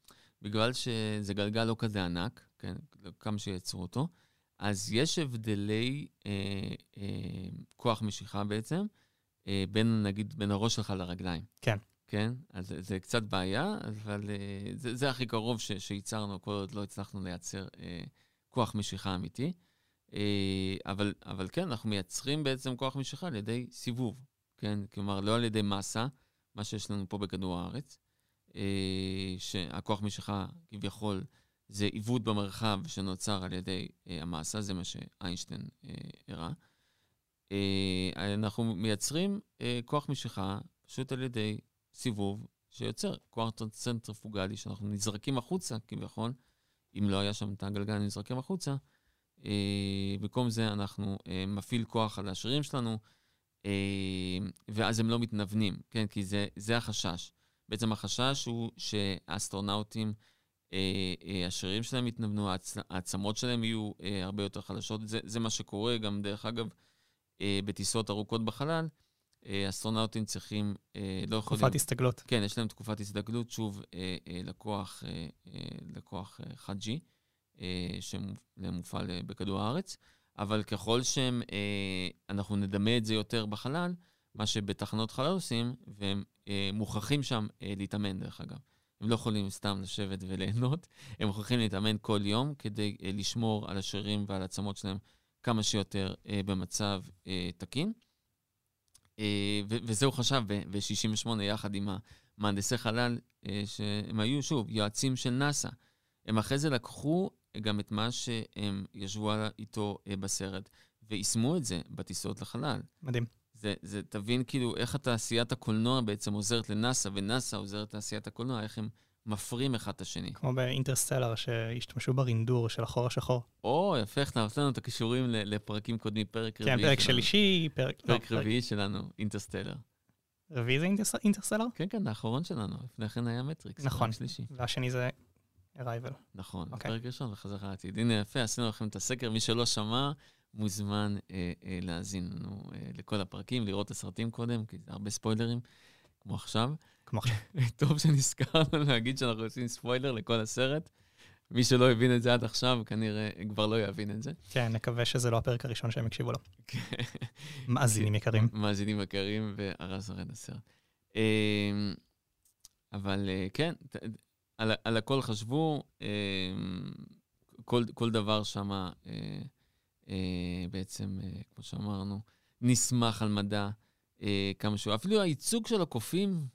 בגלל שזה גלגל לא כזה ענק, כן, כמה שיצרו אותו, אז יש הבדלי אה, אה, כוח משיכה בעצם, אה, בין, נגיד, בין הראש שלך לרגליים. כן. כן? אז זה, זה קצת בעיה, אבל אה, זה, זה הכי קרוב ש, שייצרנו, כל עוד לא הצלחנו לייצר אה, כוח משיכה אמיתי. אה, אבל, אבל כן, אנחנו מייצרים בעצם כוח משיכה על ידי סיבוב, כן? כלומר, לא על ידי מסה, מה שיש לנו פה בכדור הארץ, אה, שהכוח משיכה כביכול זה עיוות במרחב שנוצר על ידי אה, המסה, זה מה שאיינשטיין אה, הראה. אה, אנחנו מייצרים כוח משיכה פשוט על ידי סיבוב שיוצר כוח צנטריפוגלי, שאנחנו נזרקים החוצה כביכול, אם לא היה שם את הגלגל, נזרקים החוצה. אה, במקום זה אנחנו אה, מפעיל כוח על השרירים שלנו, אה, ואז הם לא מתנוונים, כן? כי זה, זה החשש. בעצם החשש הוא שהאסטרונאוטים, אה, אה, השרירים שלהם יתנוונו, העצ- העצמות שלהם יהיו אה, הרבה יותר חלשות. זה, זה מה שקורה גם, דרך אגב, אה, בטיסות ארוכות בחלל. אה, אסטרונאוטים צריכים, אה, לא יכולים... תקופת הסתגלות. כן, יש להם תקופת הזדגלות, שוב, אה, לקוח, לקוח 1G, אה, שמופעל בכדור הארץ, אבל ככל שהם, אה, אנחנו נדמה את זה יותר בחלל, מה שבתחנות חלל עושים, והם מוכרחים שם להתאמן, דרך אגב. הם לא יכולים סתם לשבת וליהנות, הם מוכרחים להתאמן כל יום כדי לשמור על השרירים ועל העצמות שלהם כמה שיותר במצב תקין. אה, וזה הוא חשב ב-68 יחד עם מהנדסי חלל, אה, שהם היו, שוב, יועצים של נאס"א. הם אחרי זה לקחו גם את מה שהם ישבו איתו אה, בסרט, ויישמו את זה בטיסות לחלל. מדהים. זה, זה, תבין כאילו איך התעשיית הקולנוע בעצם עוזרת לנאס"א, ונאס"א עוזרת לתעשיית הקולנוע, איך הם מפרים אחד את השני. כמו באינטרסטלר, שהשתמשו ברינדור של החור השחור. או, יפה, איך אתה נותן לנו את הכישורים לפרקים קודמים, פרק רביעי. כן, פרק שלישי, פרק... פרק לא, רביעי פרק... שלנו, אינטרסטלר. רביעי זה אינטרס... אינטרסטלר? כן, כן, האחרון שלנו. לפני כן היה מטריקס. נכון. והשני זה ארייבל. נכון, okay. אוקיי. פרק ראשון וחזרה לעתיד. הנה, יפה, עשינו לכם את הסקר. מי שלא שמע, מוזמן אה, אה, להאזין לנו אה, לכל הפרקים, לראות את הסרטים קודם, כי זה הרבה ספוילרים, כמו עכשיו. כמו עכשיו. טוב שנזכרנו להגיד שאנחנו עושים ספוילר לכל הסרט. מי שלא הבין את זה עד עכשיו, כנראה כבר לא יבין את זה. כן, נקווה שזה לא הפרק הראשון שהם יקשיבו לו. מאזינים יקרים. מאזינים יקרים והרס הרד הסרט. אמ, אבל אה, כן, על, על הכל חשבו, אמ, כל, כל דבר שם אה, אה, בעצם, כמו שאמרנו, נסמך על מדע כמה שהוא. אפילו הייצוג של הקופים,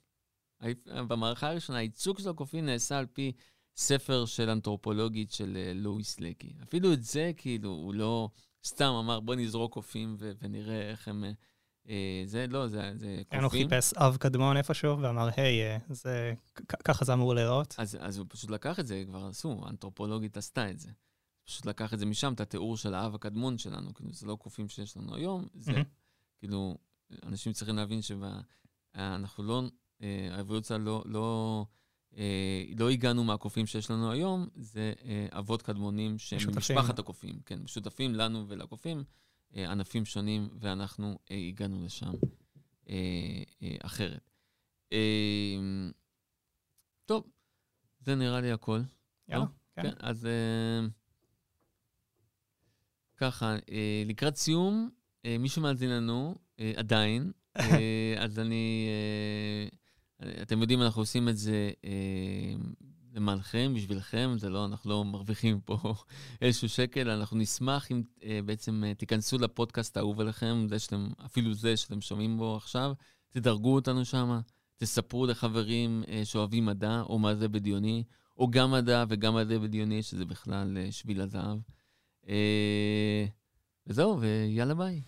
במערכה הראשונה, הייצוג של הקופים נעשה על פי ספר של אנתרופולוגית של אה, לואיס לקי. אפילו את זה, כאילו, הוא לא סתם אמר, בוא נזרוק קופים ו- ונראה איך הם... אה, אה זה לא, זה, זה קופים. כן, הוא חיפש אב קדמון איפשהו ואמר, היי, אה, זה, ככה זה אמור להיראות. אז, אז הוא פשוט לקח את זה, כבר עשו, אנתרופולוגית עשתה את זה. פשוט לקח את זה משם, את התיאור של האב הקדמון שלנו, כאילו, זה לא קופים שיש לנו היום, זה, mm-hmm. כאילו, אנשים צריכים להבין שאנחנו לא, האבולוציה לא, לא, אה, לא הגענו מהקופים שיש לנו היום, זה אה, אבות קדמונים שהם ממשפחת הקופים. כן, משותפים לנו ולקופים, אה, ענפים שונים, ואנחנו אה, הגענו לשם אה, אה, אחרת. אה, טוב, זה נראה לי הכל. יאללה, לא? כן. כן. אז אה, ככה, אה, לקראת סיום, אה, מישהו מאזין לנו, אה, עדיין, אה, אז אני... אה, אתם יודעים, אנחנו עושים את זה אה, למענכם, בשבילכם, זה לא, אנחנו לא מרוויחים פה איזשהו שקל, אנחנו נשמח אם אה, בעצם אה, תיכנסו לפודקאסט האהוב עליכם, זה שאתם, אפילו זה שאתם שומעים בו עכשיו, תדרגו אותנו שם, תספרו לחברים אה, שאוהבים מדע, או מדע בדיוני, או גם מדע וגם מדע בדיוני, שזה בכלל אה, שביל הזהב. אה, וזהו, ויאללה ביי.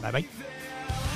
ביי ביי.